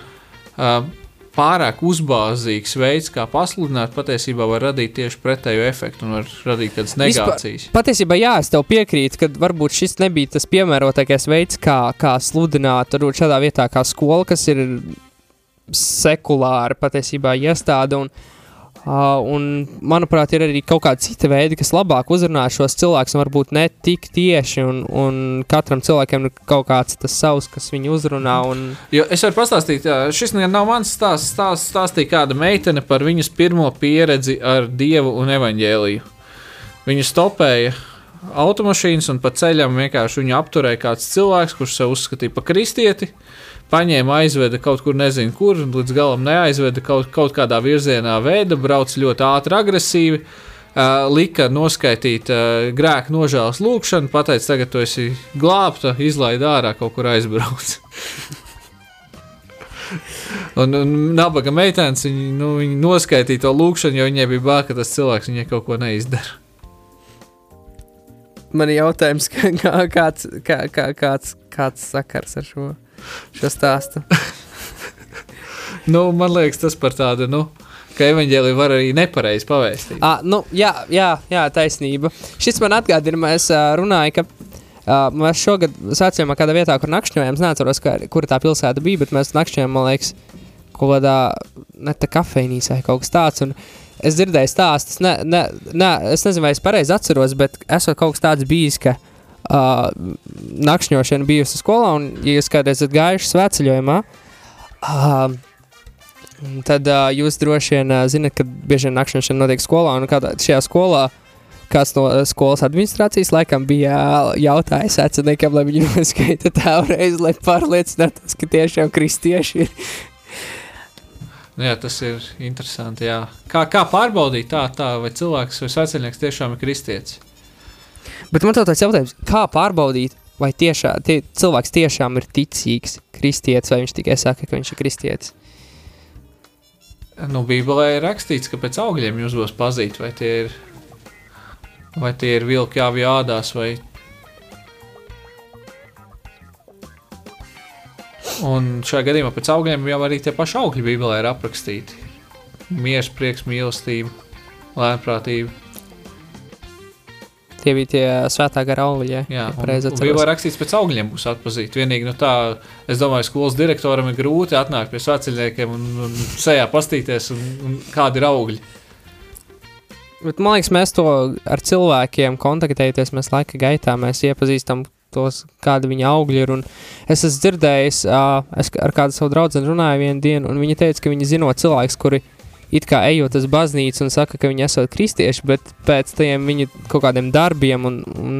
pārāk uzbāzīgs veids, kā pasludināt, patiesībā var radīt tieši pretēju efektu un var radīt kādas negācijas. Patiesībā, jā, es tev piekrītu, ka varbūt šis nebija tas piemērotākais veids, kā, kā sludināt, varbūt šādā vietā kā skola, kas ir sekulāra patiesībā iestāde. Un, uh, un, manuprāt, ir arī kaut kāda cita veida, kas labāk uzrunā šos cilvēkus, varbūt ne tik tieši. Un, un katram cilvēkam ir kaut kāds tas savs, kas viņu uzrunā. Un, Jo es varu pastāstīt, šis ne- nav mans stāsts. Stāst, stāstīja kāda meitene par viņas pirmo pieredzi ar dievu un evaņģēliju. Viņa stopēja automašīnas un pa ceļam vienkārši viņu apturēja kāds cilvēks, kurš sev uzskatīja par kristieti. Paņēma, aizveda kaut kur, nezinu, kur, līdz galam neaizveda kaut, kaut kādā virzienā, veida, brauc ļoti ātri, agresīvi. Uh, lika noskaitīt uh, grēku nožēlas lūgšanu, pateica, tagad tu esi glābta, izlaid ārā, kaut kur aizbrauc. Un, un nabaga meitenes viņa, nu, viņa noskaitīja to lūkšanu, jo viņai bija bail, ka tas cilvēks viņai kaut ko neizdara. man ir jautājums, kā, kāds, kā, kā, kāds, kāds sakars ar šo, šo stāstu. Nu, man liekas, tas par tādu, nu, ka evanģēlija var arī nepareizi pavēstīt. Ah, nu, jā, jā, jā, taisnība. Šis man atgādina, mēs uh, runājām, ka uh, mēs šogad sācījām kādā vietā, kur nakšņojām. Es neatceros, kur tā pilsēta bija, bet mēs nakšņojām, man liekas, kaut kādā ne tā kafejnīcā vai kaut kas tāds. Un es dzirdēju stāstus, ne, ne, ne, es nezinu, vai es pareizi atceros, bet esot kaut kas tāds bijis, ka uh, nakšņošana bijusi skolā, un, ja jūs kādreiz esat gājuši svētceļojumā, uh, tad uh, jūs droši vien uh, zinat, ka bieži vien nakšņošana notiek skolā, un kādā šajā skolā kāds no uh, skolas administrācijas laikam bija uh, jautājis vecākiem, lai viņi noskaita tālreiz, lai pārliecinātos, ka tiešām kristieši ir. Nu Jā, tas ir interesanti. Jā. Kā, kā pārbaudīt tā, tā, vai cilvēks vai sveceļnieks tiešām ir kristietis? Bet man tāds jautājums, kā pārbaudīt, vai tiešā, tie, cilvēks tiešām ir ticīgs kristietis, vai viņš tikai saka, ka viņš ir kristietis? Nu, Bībelē ir rakstīts, ka pēc augļiem jūs būs pazīt, vai tie ir, vai tie ir vilki jāvi ādās, vai. Un šajā gadījumā pēc augļiem jau arī tie paši augļi Bībelē ir aprakstīti. Mieres, prieks, mīlestība, lēnprātība. Tie bija tie svētā gara augļi. Jā, Jā, ja un, pareizi bija rakstīts, pēc augļiem būs atpazīt. Vienīgi no tā, es domāju, skolas direktoram ir grūti atnākt pie svētceļniekiem un, un sejā pastīties, un, un kādi ir augļi. Bet, man liekas, mēs to ar cilvēkiem kontaktējamies, mēs laika gaitā mēs iepazīstam tos, kādi viņa augļi ir. un Es esmu dzirdējis, uh, es ar kādu savu draugu runāju vienu dienu, un viņa teica, ka viņi zino cilvēks, kuri it kā ejot uz baznīcu un saka, ka viņi esat kristieši, bet pēc tam viņu kaut kādiem darbiem un, un,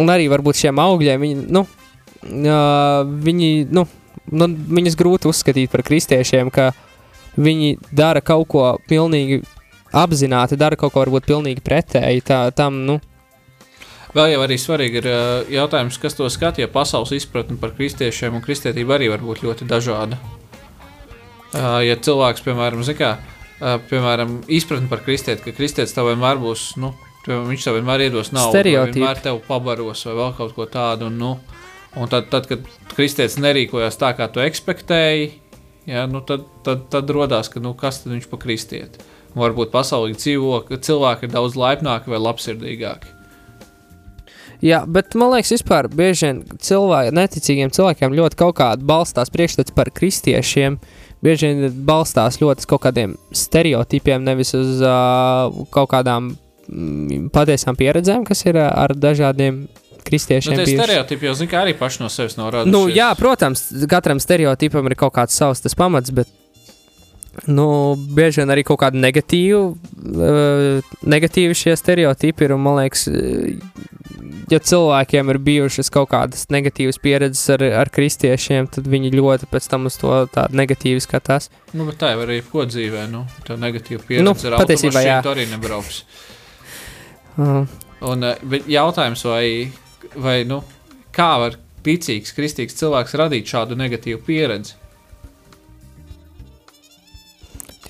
un arī varbūt šiem augļiem viņi, nu, uh, viņi, nu, nu, viņus grūti uzskatīt par kristiešiem, ka viņi dara kaut ko pilnīgi apzināti, dara kaut ko varbūt pilnīgi pretēji tā, tam, nu, Vēl jau arī svarīgi ir jautājums, kas to skata, jo pasaules izpratne par kristiešiem un kristietību arī var būt ļoti dažāda. Uh, ja cilvēks, piemēram, zina, uh, piemēram, izpratne par kristieti, ka kristietis tev vienmēr būs, nu, viņš tev vienmēr iedos naudu, vienmēr tev pabaros vai vēl kaut ko tādu. Un, nu, un tad, tad, kad kristietis nerīkojās tā, kā tu ekspektēji, ja, nu, tad, tad, tad rodās, ka nu, kas tad viņš pa kristieti. Varbūt pasaulē dzīvo, ka cilvēki ir daudz laipnāki vai labsirdīgāki. Jā, bet man liekas, vispār bieži vien cilvēki, neticīgiem cilvēkiem ļoti kaut kāda balstās priekšstats par kristiešiem. Bieži vien balstās ļoti uz kaut kādiem stereotipiem, nevis uz uh, kaut kādām mm, patiesām pieredzēm, kas ir uh, ar dažādiem kristiešiem. Nu, tie stereotipi jau zina, ka arī paši no sevis radušies. Nu, jā, protams, katram stereotipam ir kaut kāds savs tas pamats, bet nu, bieži vien arī kaut kāda negatīva, uh, negatīvi šie stereotipi ir. Man liekas, ja cilvēkiem ir bijušas kaut kādas negatīvas pieredzes ar, ar kristiešiem, tad viņi ļoti pēc tam uz to tādu negatīvi skatās. Nu, bet tā jau arī ko dzīvē. Nu, tā negatīva pieredze Nu, ar patiesībā, jā. automašīnu tu arī nebrauks. Uh, Un, eh, bet jautājums, vai, vai nu, kā var ticīgs, kristīgs cilvēks radīt šādu negatīvu pieredzi?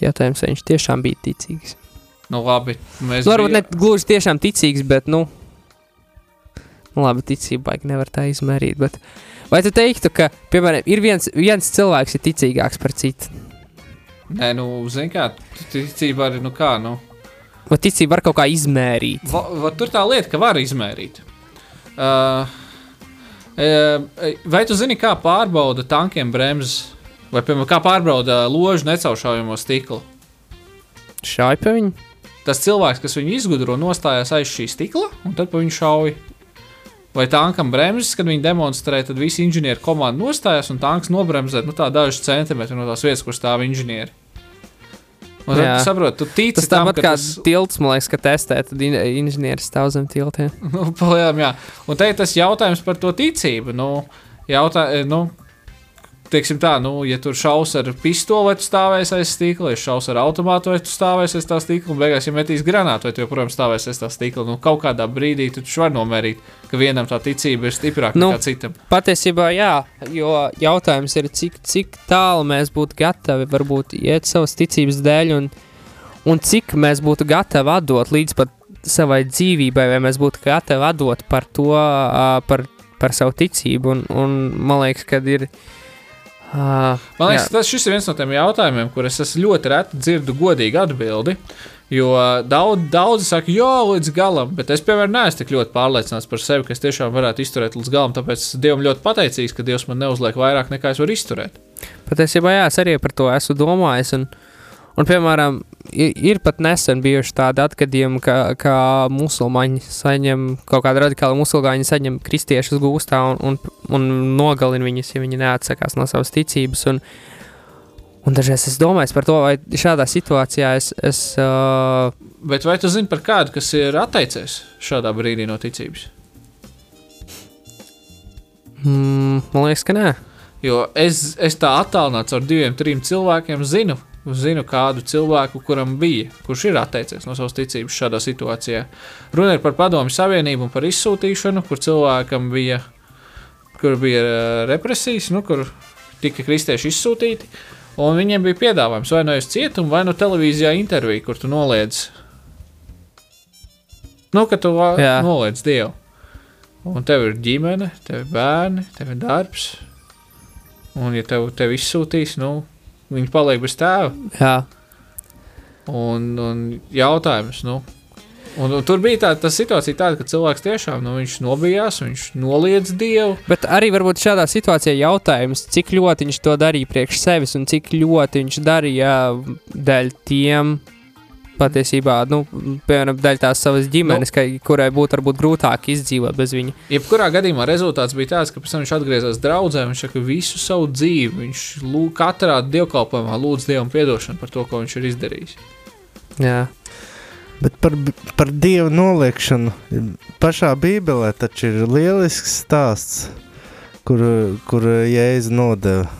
jautājums, vai viņš tiešām bija ticīgs. Nu, labi, mēs Nu, varbūt bija- ne gluži tiešām ticīgs, bet, nu, nu labi, ticība baigi nevar tā izmērīt. Bet vai tu teiktu, ka, piemēram, ir viens, viens cilvēks, ir ticīgāks par citu? Nē, nu, zini, kā ticība arī, nu, kā, nu, Vai ticība var kaut kā izmērīt? va, va, tur tā lieta, ka var izmērīt. Uh, uh, vai tu zini, kā pārbauda tankiem bremzes? Vai, piemēram, kā pārbauda ložu necaušaujamo stiklu? Šādi pa viņu? tas cilvēks, kas viņu izgudro, nostājās aiz šī stikla un tad pa viņu šauja. Vai tankam bremzes, kad viņi demonstrē, tad visi inženieri komanda nostājās un tanks nobremzē nu, dažus centimetrus no tās vietas, kur stāv inženieri. Un Jā. tu saproti, tu tici Tas tam, tāpat kā tas tilts, man liekas, ka testē, tad in inženieris stāv zem tiltiem. nu, palielam, jā. Un te ir tas jautājums par to ticību. Nu, jautā, nu, teiksim tā, nu, ja tur šaus ar pistoli, vai tu stāvēsi aiz stikla, ja šaus ar automātu, vai tu stāvēsi aiz tā stikla, un beigās, ja metīs granātu, vai tu joprojām stāvēsi aiz tā stikla, nu, kaut kādā brīdī tu taču vari nomērīt, ka vienam tā ticība ir stiprāka Nu. nekā citam. Patiesībā, jā, jo jautājums ir, cik, cik tālu mēs būtu gatavi varbūt iet savas ticības dēļ, un, un cik mēs būtu gatavi atdot līdz pat savai dzīvībai, vai mēs būtu gatavi atdot par to, par, par savu ticību. Un, un man liekas, ka ir. Ā, Man liekas, jā. tas ir viens no tiem jautājumiem, kurus es ļoti reti dzirdu godīgu atbildi. Jo daudz, daudzi saka, jā, līdz galam, bet es, piemēram, neesmu tik ļoti pārliecināts par sevi, ka es tiešām varētu izturēt līdz galam. Tāpēc es Dievam ļoti pateicīgs, ka Dievs man neuzliek vairāk nekā es varu izturēt. Patiesībā, jā, es arī par to esmu domājis. Un, un piemēram, ir, ir pat nesen bijuši tādi atgadījumi, ka, ka musulmaņi saņem kaut kādu radikālu musulmaņu, saņem kristiešus gūstā un, un, un nogalina viņus, ja viņi neatsakās no savas ticības. Un, un dažreiz es domāju par to, vai šādā situācijā es. es uh, Bet vai tu zini par kādu, kas ir atteicies šādā brīdī no ticības? mm, man liekas, ka nē. Jo es, es tā attālināts ar diviem, trim cilvēkiem zinu. Zinu kādu cilvēku, kuram bija, kurš ir atteicies no savas ticības šādā situācijā. Runa ir par padomju savienību un par izsūtīšanu, kur cilvēkam bija, kur bija ā, represijas, nu, kur tika kristieši izsūtīti. Un viņiem bija piedāvājums vai nu uz cietumu, vai nu televīzijā interviju, kur tu noliedz. Nu, ka tu Jā. noliedz Dievu. Un tev ir ģimene, tev ir bērni, tev ir darbs. Un, ja tev, tev izsūtīs, nu, viņi paliek bez tēva. Jā. Un, un jautājums, nu, Un, un tur bija tā, tā situācija, tāda, ka cilvēks tiešām nu, nobijās, viņš noliedz dievu. Bet arī varbūt šādā situācijā jautājums, cik ļoti viņš to darīja priekš sevis un cik ļoti viņš darīja dēļ tiem. Patiesībā, nu, piemēram, daļa tās savas ģimenes, nu, ka, kurai būtu varbūt grūtāk izdzīvot bez viņa. Jebkurā gadījumā rezultāts bija tāds, ka pēc tam viņš atgriezās draudzē. Viņš saka, visu savu dzīvi, viņš lūg, katrā dievkalpojumā lūdz dievam atdošanu par to, ko viņš ir izdarījis. Jā. Bet par, par dievu noliekšanu pašā Bībelē taču ir lielisks stāsts, kur, kur Jēzus nodeva.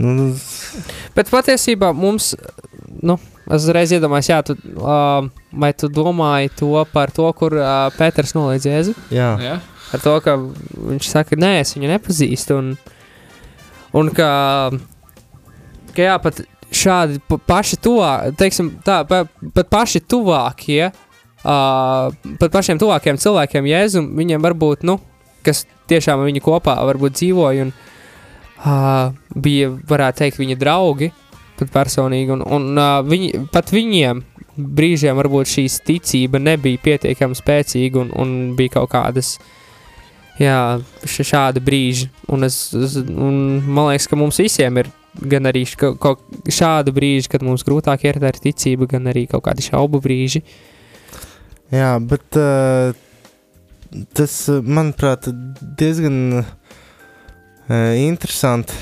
Nu, Bet patiesībā mums, nu, es uzreiz iedomājos, jā, tu, uh, vai tu domāji to par to, kur uh, Pēters noliedz Jēzu? Jā. jā. Ar to, ka viņš saka, nē, es viņu nepazīstu, un, un ka, ka jā, pat šādi paši tuvākie, teiksim, tā, pat paši tuvākie, uh, pat pašiem tuvākiem cilvēkiem Jēzum, viņiem varbūt, nu, kas tiešām viņi kopā varbūt dzīvoja un uh, bija, varētu teikt, viņa draugi, personīgi, un, un uh, viņi, pat viņiem brīžiem varbūt šīs ticība nebija pietiekami spēcīga un, un bija kaut kādas, jā, šādi brīži, un, es, un man liekas, ka mums visiem ir gan arī kaut šādu brīžu, kad mums grūtāk ir ar ticību, gan arī kaut kādi šaubu brīži. Jā, bet uh, tas, manuprāt, diezgan uh, interesanti.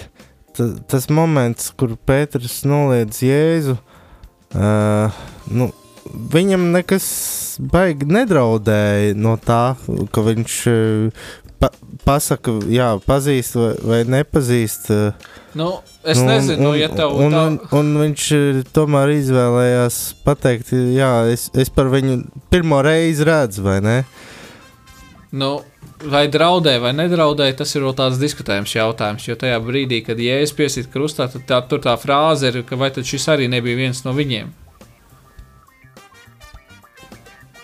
Tas moments, kur Pēters noliedz Jēzu, uh, nu, viņam nekas baigi nedraudēja no tā, ka viņš uh, pa pasaka, jā, pazīst vai, vai nepazīst. Uh, Nu, es nu, nezinu, nu, un, ja tev un, tā... un, un viņš tomēr izvēlējās pateikt, jā, es, es par viņu pirmo reizi redzu, vai ne? Nu, vai draudēja vai nedraudēja, tas ir vēl tāds diskutējams jautājums. Jo tajā brīdī, kad jēzus piesīt krustā, tad tā, tur tā frāze ir, ka vai tad šis arī nebija viens no viņiem.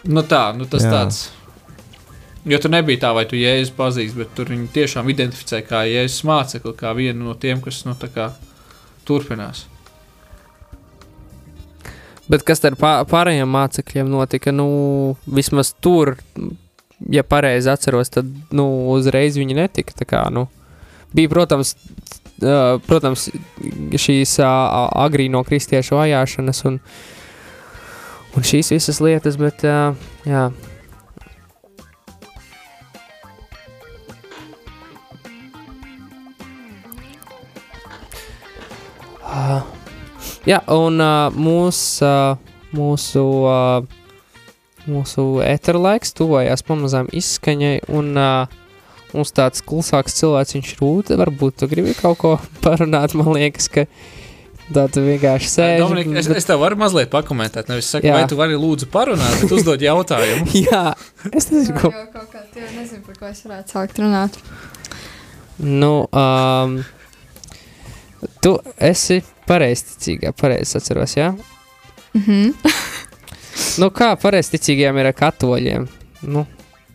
Nu tā, nu tas Jā. tāds. Jo tur nebija tā, vai tu jēzus pazīsti, bet tur viņi tiešām identificē kā jēzus mācekli, kā vienu no tiem, kas nu, turpinās. Bet kas ar pārējiem mācekļiem notika? Nu, vismaz tur, ja pareizi atceros, tad nu, uzreiz viņi netika. Kā, nu, bija, protams, uh, protams šīs uh, agrīno kristiešu vajāšanas un, un šīs visas lietas, bet uh, jā. Uh, jā, un uh, mūs, uh, mūsu, uh, mūsu etera laiks tuvojās pamazām izskaņai, un uh, mums tāds klusāks cilvēks viņš rūta, varbūt tu gribi kaut ko parunāt, man liekas, ka tu vienkārši sēdi. Dominika, es, es tev varu mazliet pakomentēt. Nevis saku, jā. vai tu vari lūdzu parunāt, bet uzdod jautājumu. jā, es nezinu, ko. Jā, kaut kā, jau nezinu, par ko es varētu sākt runāt. Nu, um, Tu esi pareizticīgā, pareizi atceros, jā? Mhm. Mm nu, kā pareizticīgiem ir ar katoļiem? Nu,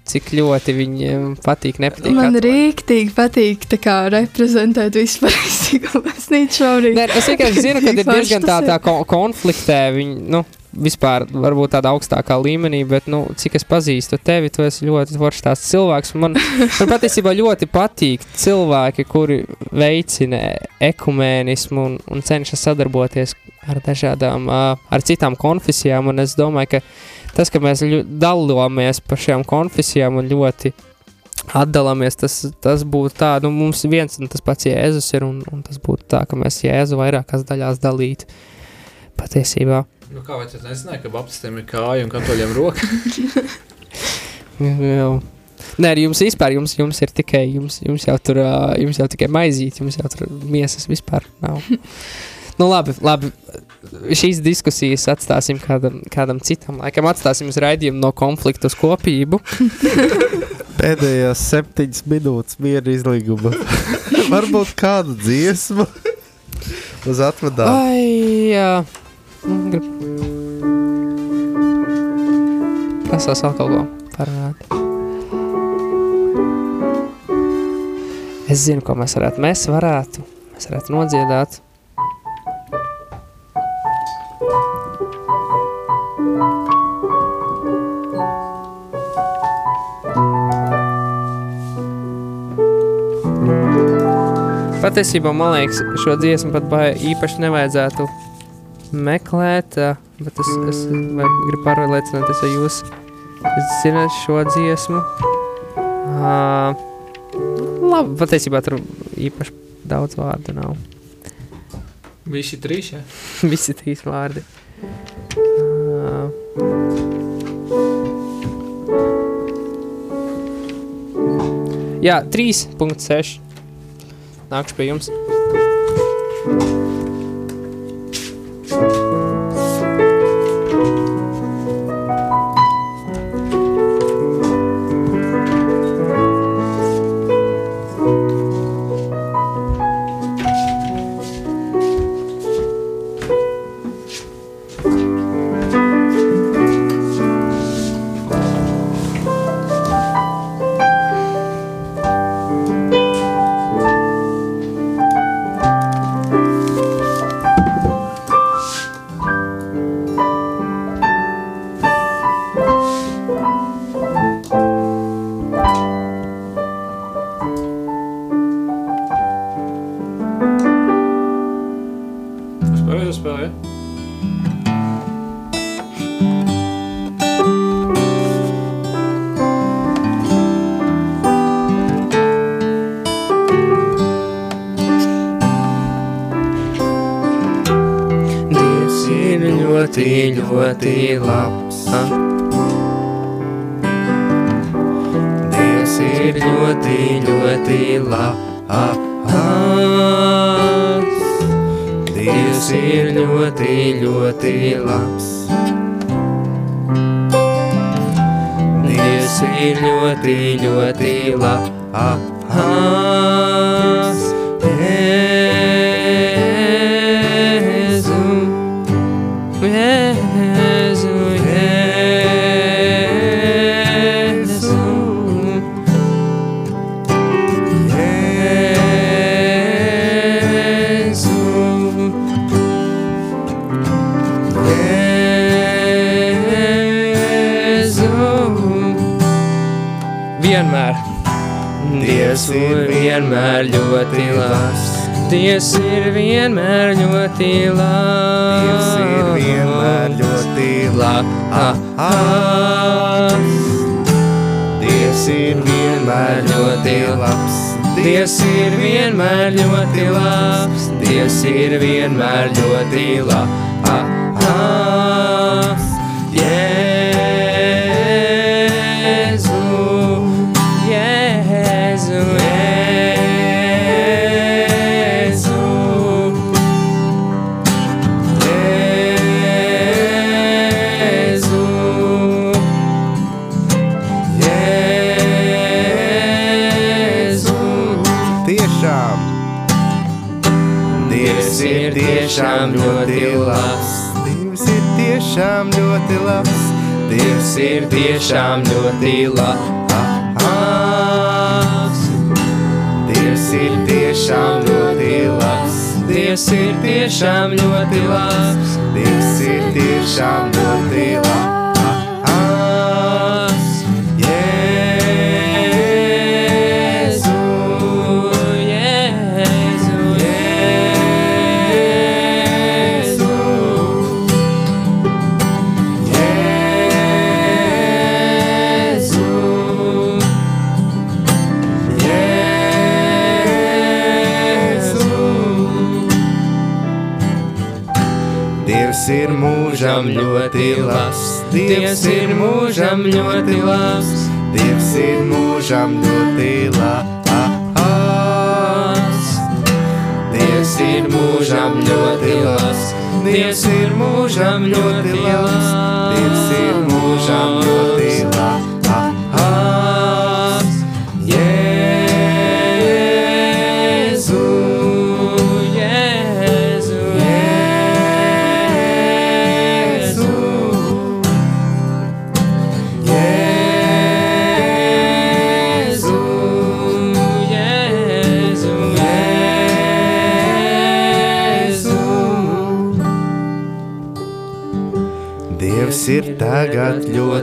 cik ļoti viņiem patīk, nepatīk. Man rīktīgi patīk kā, reprezentēt vispār īstenībā baznīcu šobrīd. Nē, es vienkārši zinu, ka ir diezgan tā, tā konfliktē. Viņi, nu, vispār varbūt tādā augstākā līmenī, bet, nu, cik es pazīstu tevi, tu esi ļoti foršs tās cilvēks. Man, man patiesībā ļoti patīk cilvēki, kuri veicina ekumēnismu un, un cenšas sadarboties ar dažādām, ar citām konfesijām, un es domāju, ka tas, ka mēs dalāmies par šiem konfesijām un ļoti atdalāmies, tas, tas būtu tā, nu, mums viens un tas pats Jēzus ir, un, un tas būtu tā, ka mēs Jēzu vairākās daļās dalītu patiesībā. Nu, kā vai tas nezināja, ka baptistiem ir kāja un katoļiem roka? Nē, jums vispār jums, jums ir tikai, jums, jums jau tur, jums jau tikai maizīt, jums jau tur miesas vispār nav. nu labi, labi, šīs diskusijas atstāsim kādam, kādam citam laikam, atstāsim uz raidījumu no konfliktu uz kopību. Pēdējās septiņas minūtes miera izlīguma. Varbūt kādu dziesmu uz atvadām. Ai, jā. Nu, grib... Prasās vēl kaut ko parunāt. Es zinu, ko mēs varētu. Mēs varētu, mēs varētu nodziedāt. Patiesībā man liekas, šo dziesmu pat īpaši nevajadzētu meklēt, eh, bet es, es gribu pārliecināties, ja jūs zināt šo dziesmu. Uh, labi, patiesībā tur īpaši daudz vārdu nav. Visi trīs, jā? Visi trīs vārdi. Uh, jā, 3.6 nākšu pie jums. thank you dzīvotī labi.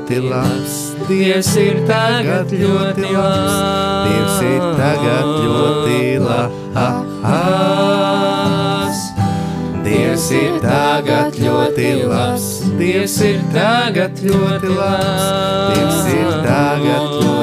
Ļoti labs. Dievs ir tagad ļoti labs. Dievs ir tagad ļoti labs. Dievs ir tagad ļoti labs. Dievs ir tagad ļoti labs. Dievs ir tagad ļoti labs.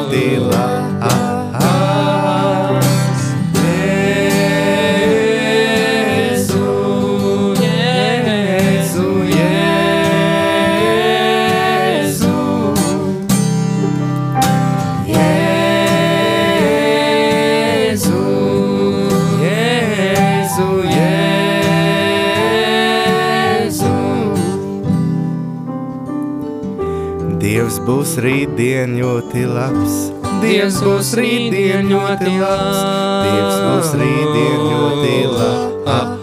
Būs rītdien ļoti labs. Dievs būs rītdien ļoti labs. Dievs būs rītdien ļoti labs.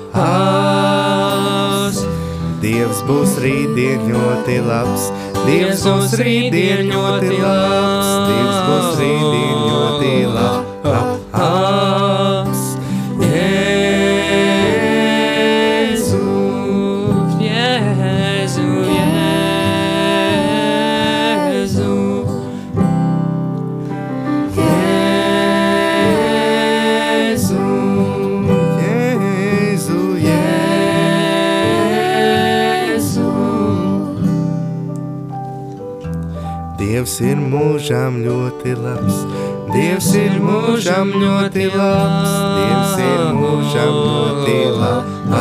Dievs būs rītdien ļoti labs. Dievs būs rītdien ļoti labs. Dievs būs rītdien ļoti labs. Mūžām ļoti labs. Dievs ir mūžām ļoti labs. Dievs ir mūžām ļoti labs.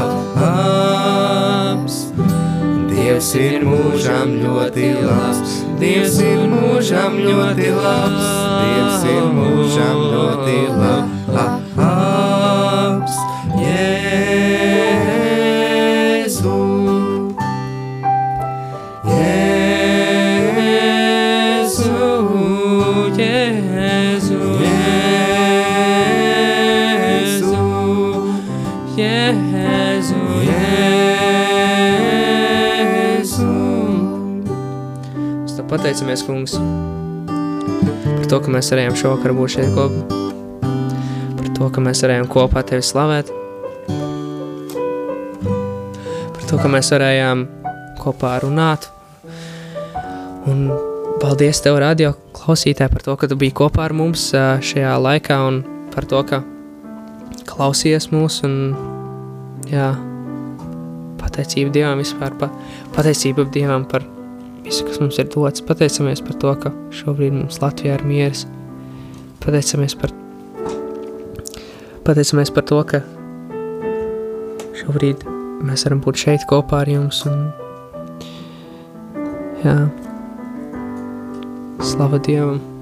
Dievs ir mūžām ļoti labs. Dievs ir mūžām ļoti labs. Dievs ir mūžām ļoti labs. Pateicamies, kungs, par to, ka mēs varējām šovakar būt šeit kopā. Par to, ka mēs varējām kopā tevi slavēt. Par to, ka mēs varējām kopā runāt. Un paldies tev, radio klausītāji, par to, ka tu biji kopā ar mums šajā laikā un par to, ka klausies mūs un jā, pateicība Dievam vispār, pa, pateicība Dievam par visu, kas mums ir dots. Pateicamies par to, ka šobrīd mums Latvijā ir mieres. Pateicamies par, pateicamies par to, ka šobrīd mēs varam būt šeit kopā ar jums. Un, jā, slava Dievam!